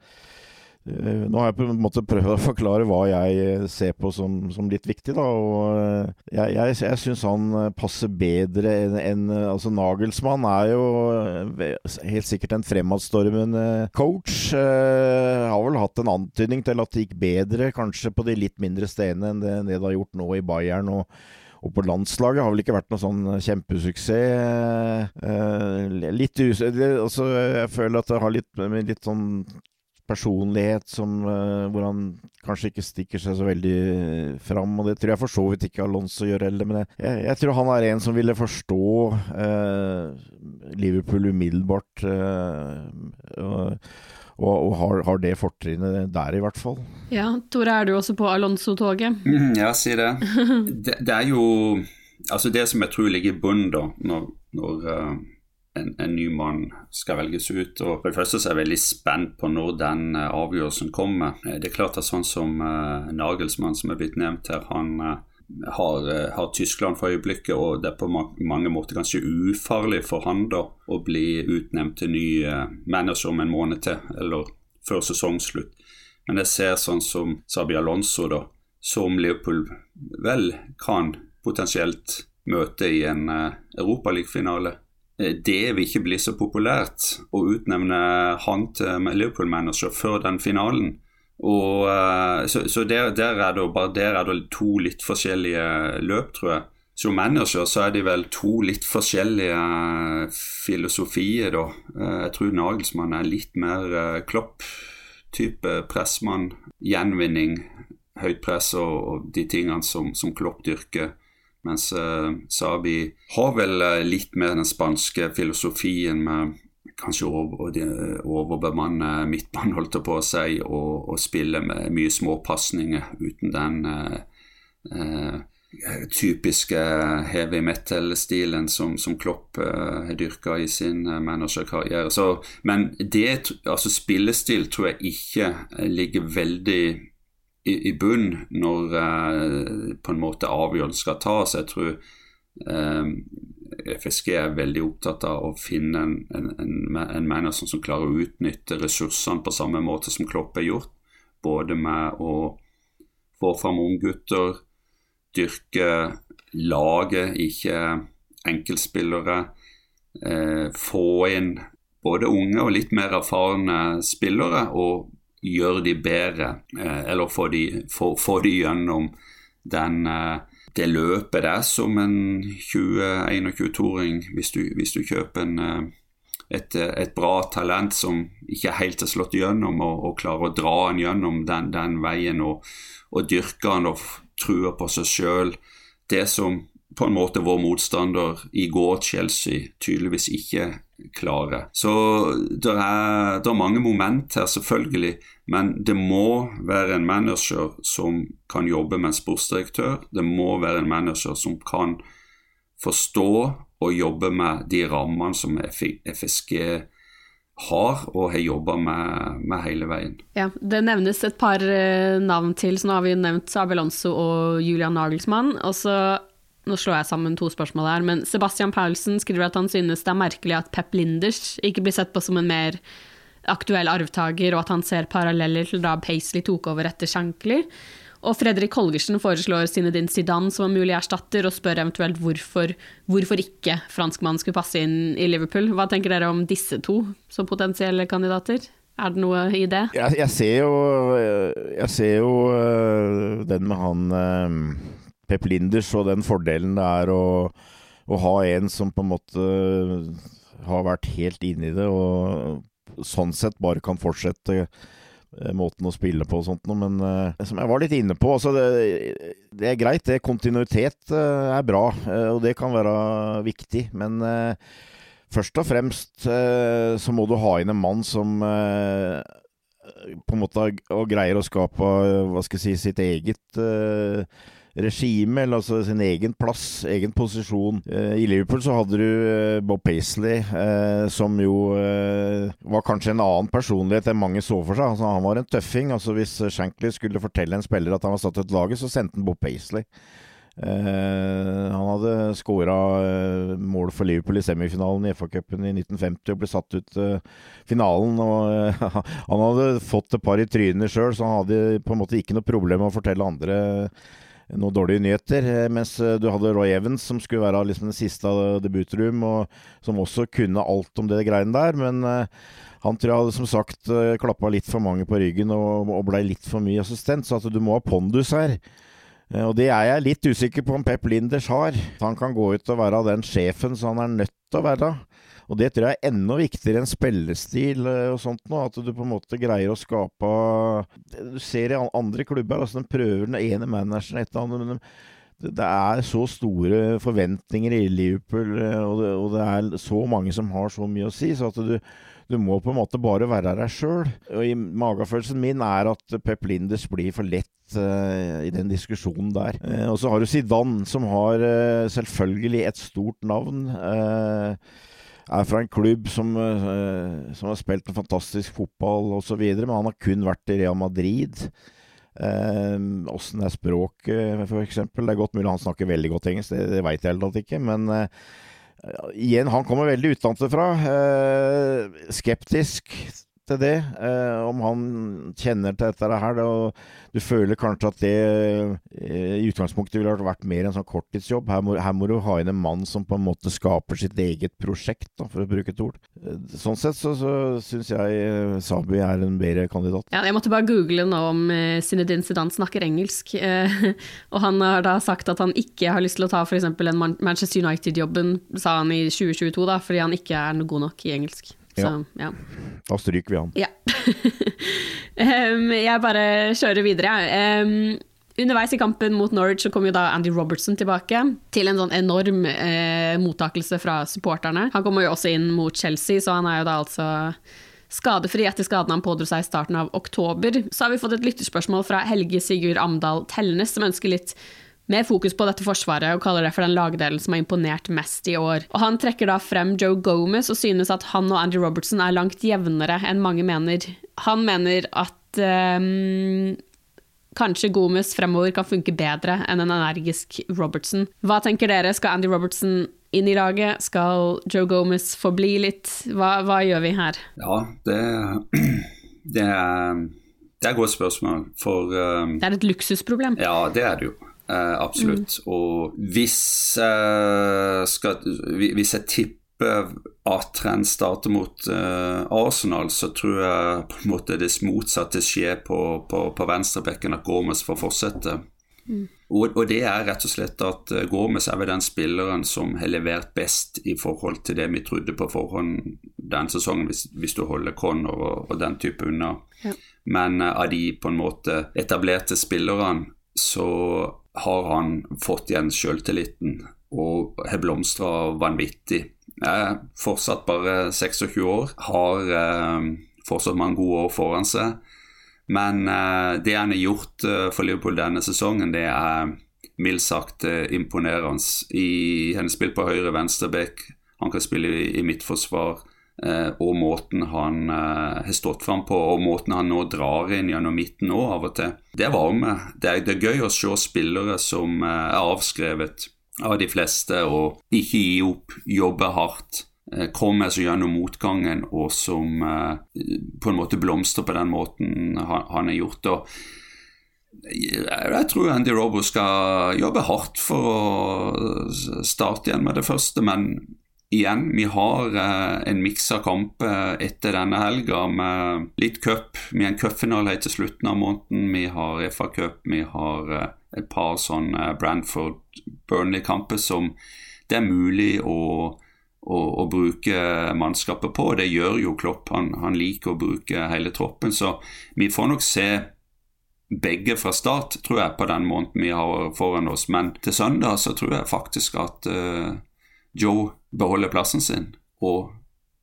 nå har jeg på en måte prøvd å forklare hva jeg eh, ser på som, som litt viktig. Da, og eh, jeg, jeg, jeg syns han passer bedre enn en, altså Nagelsmann er jo helt sikkert en fremadstormende coach. Jeg har vel hatt en antydning til at det gikk bedre, kanskje på de litt mindre stedene enn det, det har gjort nå i Bayern. og og på landslaget har vel ikke vært noe sånn kjempesuksess. Eh, litt us... Altså, jeg føler at det har litt, litt sånn personlighet som, uh, hvor han kanskje ikke stikker seg så veldig uh, fram. Og det tror jeg for så vidt ikke Alonso gjør heller. Men jeg, jeg, tror han er en som ville forstå uh, Liverpool umiddelbart. og, og, har, har, det fortrinnet der, i hvert fall. Ja, Tore, er du også på Alonso-toget? Mm, ja, si det. det. det. er jo Altså, det som jeg tror ligger i bunnen, da, når, når en, en, ny mann skal velges ut. Og for det første så er jeg veldig spent på når den uh, avgjørelsen kommer. Uh, det er klart at sånn som uh, Nagelsmann, som er blitt nevnt her, han har, har, Tyskland for øyeblikket, og det er på mange måter ganske ufarlig for han da å bli utnevnt til ny manager om en måned til, eller før sesongslutt. Men jeg ser sånn som Sabi Alonso, da, som Liverpool vel kan potensielt møte i en Europaligafinale. Eh, det vil ikke bli så populært å utnevne han til Liverpool-manager før den finalen. Og, eh, så, så der, der, er det, der er det to litt forskjellige løp, tror jeg. Som manager så er de vel to litt forskjellige filosofier, da. Eh, jeg tror Nagelsmann er litt mer Klopp-type pressmann. Gjenvinning, høyt press og, og de tingene som, som Klopp dyrker. Mens uh, Sabi har vel uh, litt mer den spanske filosofien med kanskje over, overbemanne midtbanen, holdt jeg på å si, og, og spille med mye småpasninger uten den uh, typiske heavy metal-stilen som, som, Klopp har dyrka i sin managerkarriere. Men det, altså spillestil tror jeg ikke ligger veldig i, i bunn når eh, på en måte avgjørelsen skal tas. Jeg tror eh, FSG er veldig opptatt av å finne en, en, en, en manager som klarer å utnytte ressursene på samme måte som Klopp har gjort. Både med å få fram unggutter, dyrke laget, ikke enkeltspillere. Eh, få inn både unge og litt mer erfarne spillere, og gjøre de bedre, eh, eller få de, få, få de gjennom den, eh, det løpet det er som en 21-22-åring, hvis, hvis, du kjøper en, eh, et, et, bra talent som ikke helt har slått gjennom, og, og klarer å dra han gjennom den, den veien og, og dyrke han og truer på seg sjøl. Det som på en måte vår motstander i går, Chelsea, tydeligvis ikke klare. Så det er, det er mange moment her, selvfølgelig, men det må være en manager som kan jobbe med en sportsdirektør. Det må være en manager som kan forstå og jobbe med de rammene som FSG har og har jobba med, med, hele veien. Ja, Det nevnes et par eh, navn til, så nå har vi nevnt Abelonso og Julian Nagelsmann. Og så nå slår jeg sammen to spørsmål her, men Sebastian Paulsen skriver at han synes det er merkelig at Pep Linders ikke blir sett på som en mer aktuell arvtaker, og at han ser paralleller til da Paisley tok over etter Shankly. Og Fredrik Holgersen foreslår Zinedine Zidane som en mulig erstatter, og spør eventuelt hvorfor, hvorfor ikke franskmannen skulle passe inn i Liverpool. Hva tenker dere om disse to som potensielle kandidater? Er det noe i det? Jeg, jeg ser jo, jeg ser jo øh, den med han øh, Pep Linders og den fordelen det er å, å, ha en som på en måte har vært helt inne i det, og sånn sett bare kan fortsette eh, måten å spille på og sånt noe. Men uh, som jeg var litt inne på, altså det, det, er greit. det Kontinuitet uh, er bra, og det kan være viktig. Men først og fremst så må du ha inn en mann som på en måte greier å skape hva skal jeg si, sitt eget regime, eller altså sin egen plass, egen posisjon. Eh, I Liverpool så hadde du eh, Bob Paisley, eh, som jo var kanskje en annen personlighet enn mange så for seg. Altså, han var en tøffing. altså Hvis Shankly skulle fortelle en spiller at han var satt ut laget, så sendte han Bob Paisley. Uh, han hadde skåra uh, mål for Liverpool i semifinalen i FA-cupen i 1950 og ble satt ut uh, finalen. Og, *laughs* han hadde fått et par i trynet sjøl, så han hadde på en måte ikke noe problem med å fortelle andre noen dårlige nyheter. Eh, mens eh, du hadde Roy Evans, som skulle være liksom den siste av debutrum, og som også kunne alt om det greiene der. Men han tror jeg hadde som sagt klappa litt for mange på ryggen og, og blei litt for mye assistent. Så at du må ha pondus her. Og det er jeg litt usikker på om Pep Linders har. Han kan gå ut og være den sjefen som han er nødt til å være. Og det tror jeg er enda viktigere enn spillestil eh, og sånt nå. At du på en måte greier å skape Du ser i andre klubber, altså de prøver den ene manageren etter den andre. det er så store forventninger i Liverpool, eh, og det, og det, er så mange som har så mye å si. Så at du, du må på en måte bare være deg sjøl. Magefølelsen min er at Pep Linders blir for lett uh, i den diskusjonen der. Uh, og så har du Zidane, som har uh, selvfølgelig et stort navn. Uh, er fra en klubb som, uh, som har spilt en fantastisk fotball osv., men han har kun vært i Real Madrid. Åssen uh, er språket, f.eks.? Det er godt mulig han snakker veldig godt engelsk, det, det veit jeg helt tatt ikke. Men uh, igjen, han kommer veldig utenfra. skeptisk til det. Eh, om han kjenner til dette her. Og du føler kanskje at det eh, i utgangspunktet ville vært mer en sånn korttidsjobb. Her må, her må, du ha inn en mann som på en måte skaper sitt eget prosjekt, da, for å bruke et ord. Eh, sånn sett så, så syns jeg eh, Sabi er en bedre kandidat. Ja, jeg måtte bare google nå om uh, Zinedine Zidane snakker engelsk. Uh, *laughs* og han har da sagt at han ikke har lyst til å ta f.eks. en Manchester United-jobben, sa han i 2022, da, fordi han ikke er noe god nok i engelsk. Så, ja. Da stryker vi han. Ja. *laughs* um, jeg bare kjører videre, jeg. Um, underveis i kampen mot Norwich så kom jo da Andy Robertson tilbake, til en sånn enorm eh, mottakelse fra supporterne. Han kommer jo også inn mot Chelsea, så han er jo da altså skadefri etter skaden han pådro seg i starten av oktober. Så har vi fått et lytterspørsmål fra Helge Sigurd Amdal Tellenes, som ønsker litt mer fokus på dette forsvaret og kaller det for den lagdelen som har imponert mest i år. Og Han trekker da frem Joe Gomez og synes at han og Andy Robertson er langt jevnere enn mange mener. Han mener at um, kanskje Gomez fremover kan funke bedre enn en energisk Robertson. Hva tenker dere, skal Andy Robertson inn i laget? Skal Joe Gomez forbli litt? Hva, hva gjør vi her? Ja, det, *clears throat* det er det er et godt spørsmål, for um, Det er et luksusproblem. Ja, det er det jo. Uh, absolutt. Mm. Og hvis, uh, skal, hvis jeg tipper at trend starter mot uh, Arsenal, så tror jeg på en måte det motsatte skjer på, på, på venstrebekken, at Gomez får fortsette. Mm. Og, og, det er rett og slett at uh, Gomez er vel den spilleren som har levert best i forhold til det vi trodde på forhånd den sesongen, hvis, hvis du holder Connor og, og, den type unna. Ja. Men uh, av de på en måte etablerte spillerne, så har han fått igjen selvtilliten og har blomstra vanvittig. Jeg er fortsatt bare 26 år, har eh, fortsatt mange gode år foran seg. Men eh, det han har gjort eh, for Liverpool denne sesongen, det er mildt sagt eh, imponerende. I hennes spill på høyre venstrebekk, han kan spille i, i midtforsvar. Eh, og måten han eh, har stått fram på, og måten han nå drar inn gjennom midten nå av og til. Det varmer. Det er, det er gøy å se spillere som er avskrevet av de fleste og ikke gi opp, jobbe hardt, Kommer komme seg gjennom motgangen og som eh, på en måte blomstrer på den måten han har gjort. Og jeg tror Andy Robo skal jobbe hardt for å starte igjen med det første, men igjen, vi har eh, en miks av kamper etter denne helga med litt cup. Vi har en cupfinale til slutten av måneden. Vi har FA-cup, vi har eh, et par sånne Branford-Burnley-kamper som det er mulig å, å, å, bruke mannskapet på. Det gjør jo Klopp. Han, han, liker å bruke hele troppen. Så vi får nok se begge fra start, tror jeg, på den måneden vi har foran oss. Men til søndag så tror jeg faktisk at uh, Joe beholder plassen sin. Og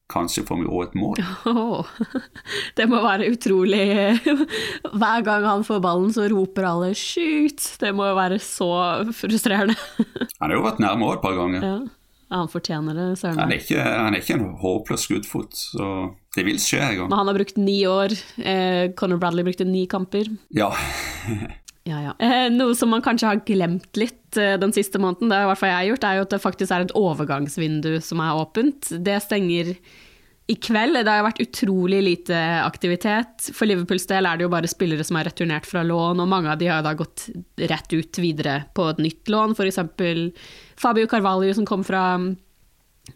Kanskje får vi òg et mål. Oh, *laughs* det må være utrolig *laughs* Hver gang han får ballen, så roper alle 'shoot'! Det må jo være så frustrerende. *laughs* Han har jo vært nærme òg et par ganger. Ja, Han fortjener det, søren han, han, er ikke en håpløs skuddfot, så det vil skje en gang. Men han har brukt ni år. Eh, Conor Bradley brukte ni kamper. Ja. Ja, ja. Eh, noe som man kanskje har glemt litt eh, den siste måneden, det er i hvert fall jeg har gjort, er jo at det faktisk er et overgangsvindu som er åpent. Det stenger i kveld. Det har vært utrolig lite aktivitet. For Liverpools del er det jo bare spillere som er returnert fra lån, og mange av de har da gått rett ut videre på et nytt lån. F.eks. Fabio Carvalho som kom fra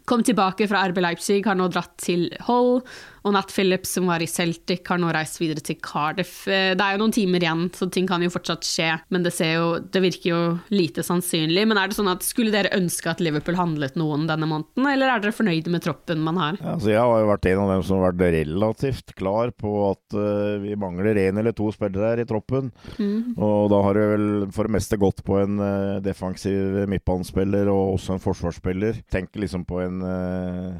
Kom tilbake fra RB Leipzig, har nå dratt til Hull. Og Nat Phillips, som var i Celtic, har nå reist videre til Cardiff. Eh, det er jo noen timer igjen, så ting kan jo fortsatt skje. Men det, jo, det virker jo lite sannsynlig. Men er det sånn at skulle dere ønske at Liverpool handlet noen denne måneden, eller er dere fornøyde med troppen man har? Ja, altså jeg har jo vært en av dem som har vært relativt klar på at uh, vi mangler én eller to spillere her i troppen. Mm. Og da har det vel for det meste gått på en uh, defensiv midtbanespiller og også en forsvarsspiller. Tenker liksom på en uh,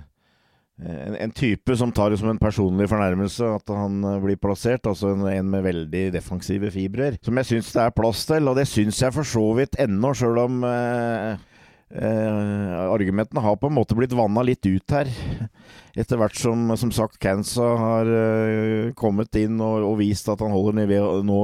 en, en, type som tar det som en personlig fornærmelse at han uh, blir plassert. Altså en, en, med veldig defensive fibrer. Som jeg syns det er plass til, og det syns jeg for så vidt ennå, sjøl om uh, uh, argumentene har på en måte blitt vanna litt ut her etter hvert som, som sagt, Kansa har eh, kommet inn og, og, vist at han holder nivå, nå,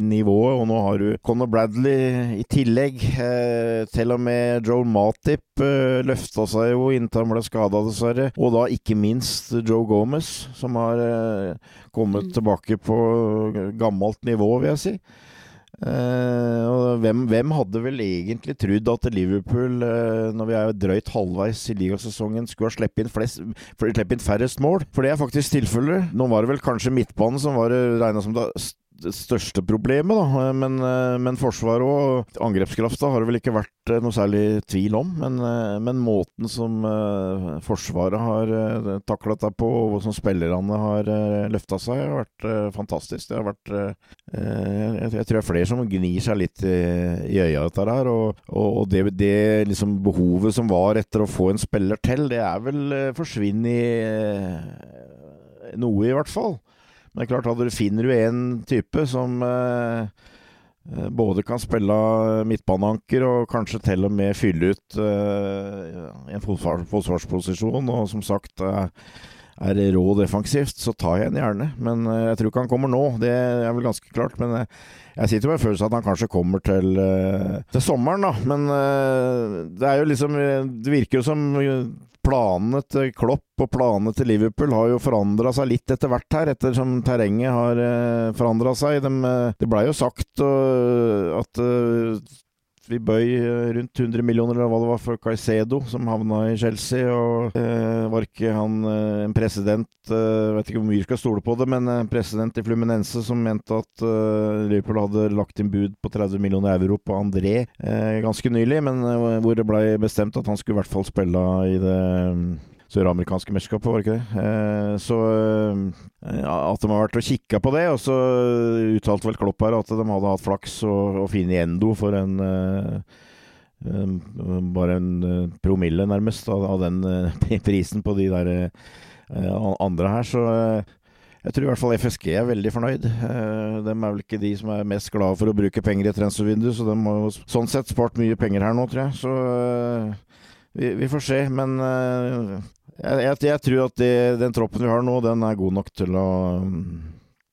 nivået, og nå har du Conor Bradley i tillegg. Eh, til og med Joe Matip eh, løfta seg jo inntil han ble skada, dessverre. Og da ikke minst Joe Gomez, som har uh, kommet mm. tilbake på gammelt nivå, vil jeg si. Uh, og hvem, hvem, hadde vel egentlig trodd at Liverpool, uh, når vi er drøyt halvveis i ligasesongen, skulle ha sluppet inn, flest, inn færrest mål? For det er faktisk tilfellet. Nå var det vel kanskje midtbanen som var regna som det det største problemet, da. Men, eh, men Forsvaret og angrepskrafta har det vel ikke vært eh, noe særlig tvil om. Men, eh, men måten som Forsvaret har takla dette på, og som spillerne har løfta seg, har vært fantastisk. Det har vært Jeg, tror det er flere som gnir seg litt i, i øya dette her. Og, og det, det liksom behovet som var etter å få en spiller til, det er vel forsvunnet noe, i hvert fall. Men det er klart, da finner du en type som eh, eh, både kan spille midtbaneanker og kanskje til og med fylle ut eh, en forsvarsposisjon, og som sagt eh, er rå defensivt, så tar jeg en gjerne. Men eh, jeg tror ikke han kommer nå, det er vel ganske klart. Men jeg, eh, sitter med en følelse av at han kanskje kommer til, til sommeren, da. Men det er jo liksom Det virker jo som planene til Klopp og planene til Liverpool har jo forandra seg litt etter hvert her, ettersom terrenget har eh, forandra seg. De, eh, det blei jo sagt at vi bøy eh, rundt 100 millioner eller hva det var for Caicedo, som havna i Chelsea. Og eh, var ikke han eh, en president eh, Vet ikke hvor mye vi skal stole på det, men en president i Fluminense som mente at eh, Liverpool hadde lagt inn bud på 30 millioner euro på André eh, ganske nylig, men hvor det ble bestemt at han skulle i hvert fall spille i det søramerikanske mesterskapet, var det ikke det? Eh, så eh, at de har vært og kikka på det, og så uttalte vel Klopp her at de hadde hatt flaks og, og funnet Endo for en eh, bare en promille, nærmest, av, den *laughs* prisen på de der andre her. Så jeg tror i hvert fall FSG er veldig fornøyd. De er vel ikke de som er mest glade for å bruke penger i transfervinduet, så de har jo sånn sett spart mye penger her nå, tror jeg. Så vi får se. Men jeg, jeg, jeg tror at de, den troppen vi har nå, den er god nok til å,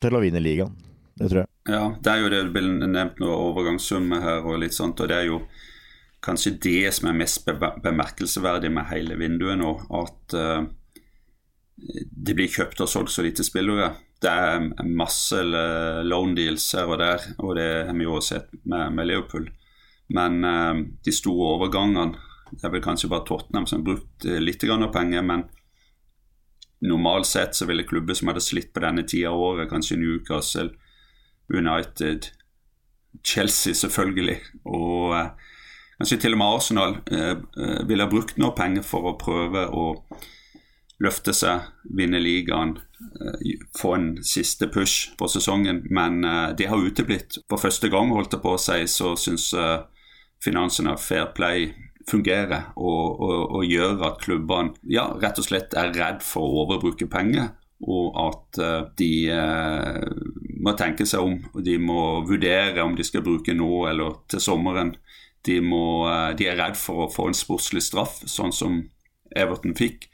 til å vinne ligaen. Det tror jeg. Ja, det er jo det ble nevnt noe overgangssummer her og litt sånt, og det er jo kanskje det som er mest bemerkelsesverdig med hele vinduet nå. At uh, det blir kjøpt og solgt så lite spillere. Det er masse loan deals her og der, og det har vi jo sett med, med Leopold. Men uh, de store overgangene det er vel kanskje bare Tottenham som har brukt eh, litt av penger, men normalt sett så ville klubber som hadde slitt på denne tida av året, kanskje Newcastle, United, Chelsea selvfølgelig, og eh, kanskje til og med Arsenal, eh, eh, ville ha brukt noe penger for å prøve å løfte seg, vinne ligaen, få en siste push på sesongen, men det har uteblitt. For første gang, holdt jeg på å si, så syns finansen av Fair Play fungerer og, og, og gjør at klubbene ja, rett og slett er redd for å overbruke penger. Og at uh, de uh, må tenke seg om, og de må vurdere om de skal bruke nå eller til sommeren. De, må, uh, de er redd for å få en sportslig straff, sånn som Everton fikk.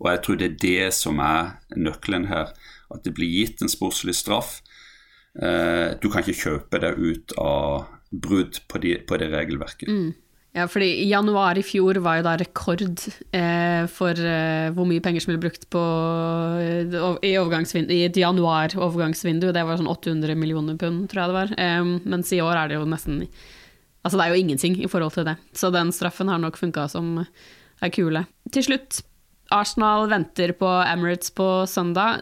Og jeg tror det er det som er nøkkelen her. At det blir gitt en sportslig straff. du kan ikke kjøpe deg ut av brudd på, de, på det regelverket. Mm. Ja, fordi januar i fjor var jo da rekord eh, for eh, hvor mye penger som ble brukt på eh, i, i, et januar-overgangsvindu. Det var sånn 800 millioner pund, tror jeg det var. Eh, mens i år er det jo nesten Altså det er jo ingenting i forhold til det. Så den straffen har nok funka som er kule. Til slutt, Arsenal venter på Emirates på søndag.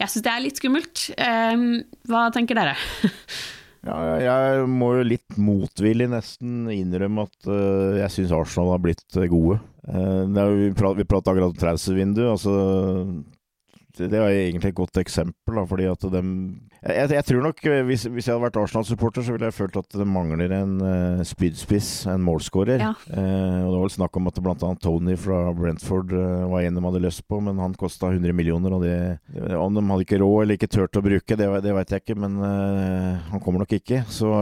Jeg syns det er litt skummelt. Hva tenker dere? *laughs* Ja, jeg må jo litt motvillig nesten innrømme at uh, jeg syns Arsenal har blitt eh, gode. Uh, er, vi pratet akkurat om transfervindu. Altså, det, er egentlig et godt eksempel, da, fordi at de jeg, jeg, tror nok, eh, hvis, hvis, jeg hadde vært Arsenal-supporter, så ville jeg følt at det mangler en uh, spydspiss, en målskårer. Ja. Uh, og Det var vel snakk om at bl.a. Tony fra Brentford uh, var en de hadde lyst på, men han kosta 100 millioner. og det, Om de hadde ikke råd eller ikke turt å bruke, det, det vet jeg ikke, men han kommer nok ikke. Så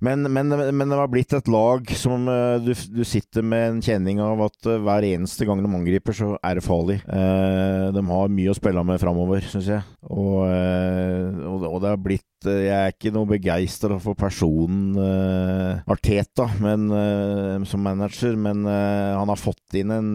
men, men, men, det har blitt et lag som uh, du, du, sitter med en kjenning av at uh, hver eneste gang de angriper, så er det farlig. Uh, de har mye å spille med framover, syns jeg. Og, og, og, det har blitt Jeg er ikke noe begeistra for personen Arteta men, som manager, men han har fått inn en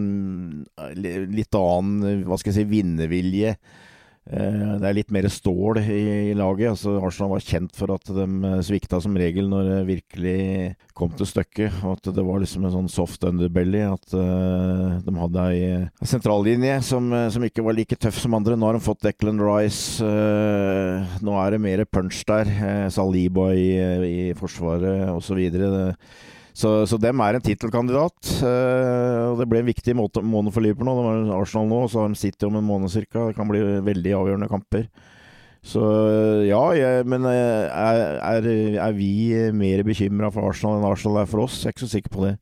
litt annen, hva skal jeg si, vinnervilje Eh, det er litt mer stål i, laget. Altså, Arsenal var kjent for at de eh, svikta som regel når det virkelig kom til stykket. Og at det var liksom en sånn soft underbelly. At uh, de hadde ei sentrallinje som, som, ikke var like tøff som andre. Nå har de fått Declan Rice. Nå er det mer punch der. Saliba i, i forsvaret osv. Så, så dem er en tittelkandidat. Uh, og det ble en viktig måned for Liverpool nå. Det var Arsenal nå, og så har de City om en måned ca. Det kan bli veldig avgjørende kamper. Så ja, jeg, men eh, er, er, vi mer bekymra for Arsenal enn Arsenal er for oss? Jeg er ikke så sikker på det.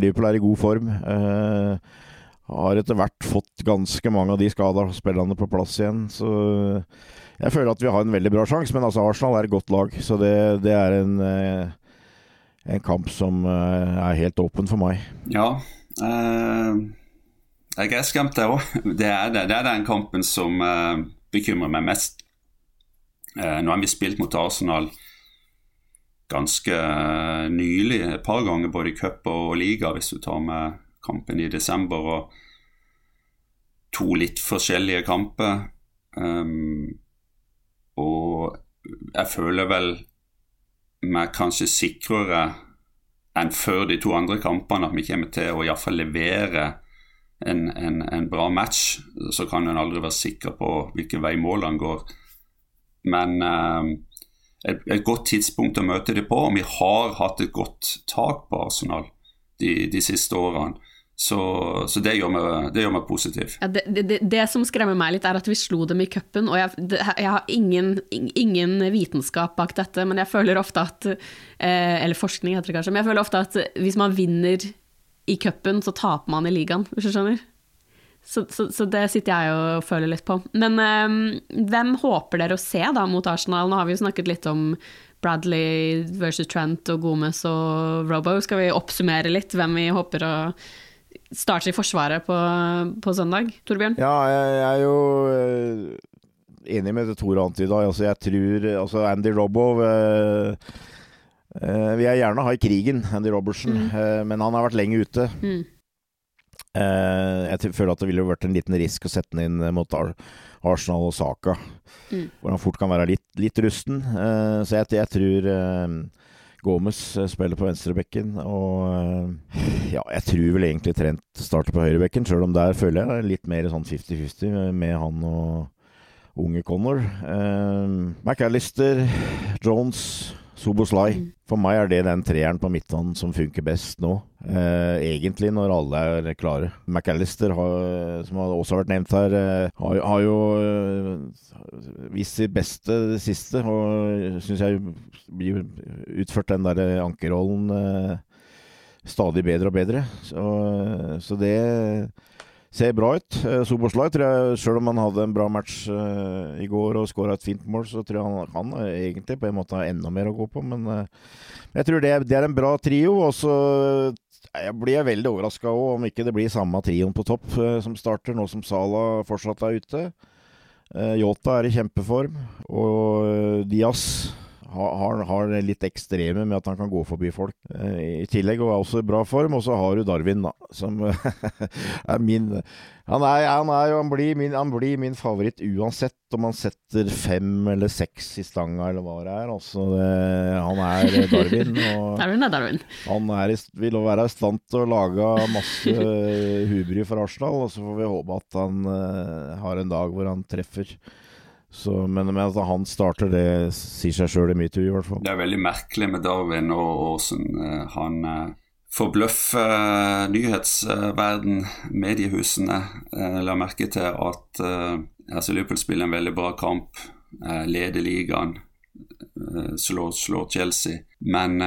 Liverpool er i god form. Uh, har etter hvert fått ganske mange av de skada spillerne på plass igjen. Så jeg føler at vi har en veldig bra sjanse, men altså Arsenal er et godt lag. Så det, det er en en kamp som uh, er helt åpen for meg. Ja. eh, jeg er skremt, der òg. *laughs* Det, det, det, er den kampen som eh, bekymrer meg mest. nå har vi spilt mot Arsenal ganske nylig, et par ganger både i cup og liga, hvis du tar med kampen i desember. og To litt forskjellige kamper. Um, og jeg føler vel meg kanskje sikrere enn før de to andre kampene at vi kommer til å iallfall levere en, en, en, bra match. Så kan en aldri være sikker på hvilken vei målene går. Men eh, et, et, godt tidspunkt å møte dem på. Og vi har hatt et godt tak på Arsenal de, de siste årene. Så, så det, gjør meg, det, gjør meg, positiv. Ja, det, det, det, som skremmer meg litt, er at vi slo dem i cupen. Og jeg, jeg har ingen, ingen, vitenskap bak dette, men jeg føler ofte at eh, Eller forskning heter det kanskje, men jeg føler ofte at hvis man vinner i cupen, så taper man i ligaen, hvis du skjønner? Så, så, så, det sitter jeg og føler litt på. Men eh, hvem håper dere å se da mot Arsenal? Nå har vi jo snakket litt om Bradley versus Trent og Gomez og Robo. Skal vi oppsummere litt hvem vi håper å starter i Forsvaret på, på søndag, Torbjørn? Ja, jeg, jeg er jo uh, enig med det Tor antyda. Altså, jeg tror altså Andy Robbow eh, uh, vil jeg gjerne ha i krigen, Andy Robertsen, mm. men han har vært lenge ute. Mm. jeg føler at det ville vært en liten risk å sette den inn mot Arsenal og Saka, mm. hvor han fort kan være litt, litt rusten. så jeg, jeg tror Gomez eh, spiller på venstrebekken. Og eh, ja, jeg tror vel egentlig Trent starter på høyrebekken, sjøl om der føler jeg det er litt mer sånn 50-50 med han og unge Connor. Eh, McAllister, Jones Soboslai. Mm. For meg er det den treeren på midtbanen som funker best nå. Eh, egentlig, når alle er klare. McAllister, har, som også har vært nevnt her, eh, har, har, jo eh, vist sitt beste det siste. Og syns jeg blir utført den der ankerrollen eh, stadig bedre og bedre. Så, så det ser bra ut. Uh, Soboslai tror jeg, selv om han hadde en bra match uh, i går og skåra et fint mål, så tror jeg han kan uh, egentlig på en måte ha enda mer å gå på. Men jeg tror det, det, er en bra trio. Og så jeg blir jeg veldig overraska om ikke det blir samme trioen på topp som starter, nå som Sala fortsatt er ute. Yota er i kjempeform, og Diaz har, har litt ekstreme med at han kan gå forbi folk. Eh, I tillegg og er også i bra form. Og så har du Darwin, da, som *laughs* er min han, er, han, er, han, blir min, han, blir min, favoritt uansett om han setter fem eller seks i stanga eller hva det er. Altså, det, han er Darwin. *laughs* Darwin er Darwin. Han er, vil være i stand til å lage masse hubry for Arsenal, og så får vi håpe at han uh, har en dag hvor han treffer. Så, men, men at han starter, det sier seg sjøl i metoo, i hvert fall. Det er veldig merkelig med Darwin og hvordan uh, han uh, forbløffer uh, nyhetsverden, mediehusene. Uh, la merke til at altså Liverpool spiller en veldig bra kamp, leder ligaen, slår, slår, Chelsea. Men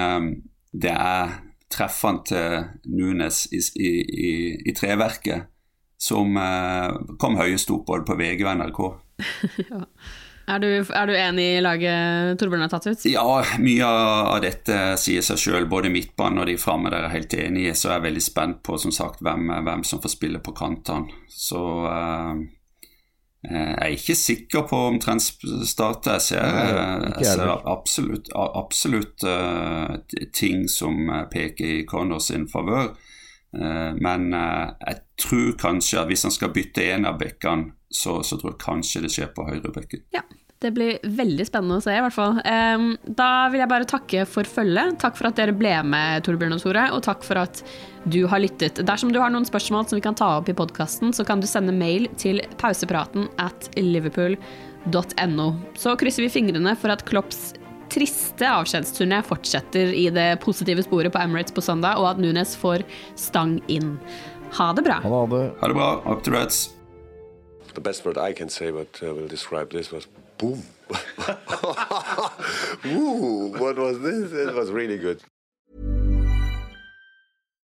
det er treffene til Nunes i, i, i, i treverket som kom høyest opp både på VG og NRK. *laughs* ja. Er du, er du, enig i laget Torbjørn har tatt ut? Ja, mye av dette sier seg sjøl. Både midtbanen og de framme der er helt enige. Så jeg er veldig spent på som sagt, hvem, hvem som får spille på kantene. Så eh, jeg er ikke sikker på om Trent starter. Jeg ser, Nei, jeg ser absolutt, absolutt uh, ting som peker i Connors sin favør. Uh, men jeg tror kanskje at hvis han skal bytte en av bekkene så, så, tror jeg kanskje det skjer på høyrebekken. Ja, det blir veldig spennende å se, i hvert fall. Da vil jeg bare takke for følget. Takk for at dere ble med, Torbjørn og Tore, og takk for at du har lyttet. Dersom du har noen spørsmål som vi kan ta opp i podkasten, så kan du sende mail til pausepraten at liverpool.no. Så krysser vi fingrene for at Klopps triste avskjedsturné fortsetter i det positive sporet på Emirates på søndag, og at Nunes får stang inn. Ha det bra. Ha det. Ha det bra. Up to reds. the best word I can say, but uh, will describe this was boom. *laughs* Ooh, what was this? It was really good.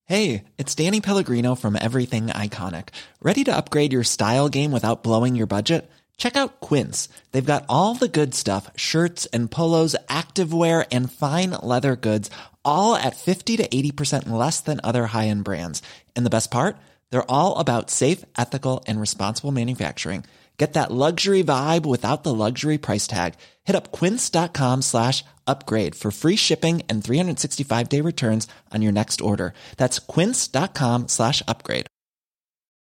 Hey, it's Danny Pellegrino from Everything Iconic. Ready to upgrade your style game without blowing your budget? Check out Quince. They've got all the good stuff shirts and polos, activewear, and fine leather goods, all at 50 to 80% less than other high end brands. And the best part? They're all about safe, ethical, and responsible manufacturing. Get that luxury vibe without the luxury price tag. Hit up quince.com slash upgrade for free shipping and 365 day returns on your next order. That's quince.com slash upgrade.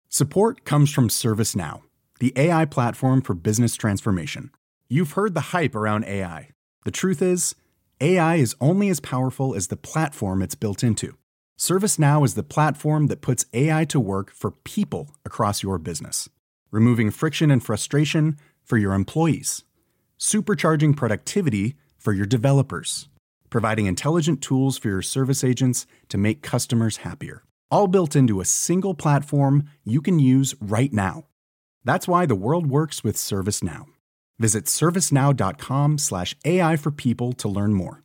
Support comes from ServiceNow, the AI platform for business transformation. You've heard the hype around AI. The truth is, AI is only as powerful as the platform it's built into. ServiceNow is the platform that puts AI to work for people across your business, removing friction and frustration for your employees, supercharging productivity for your developers, providing intelligent tools for your service agents to make customers happier. All built into a single platform you can use right now. That's why the world works with ServiceNow. Visit servicenow.com/slash AI for people to learn more.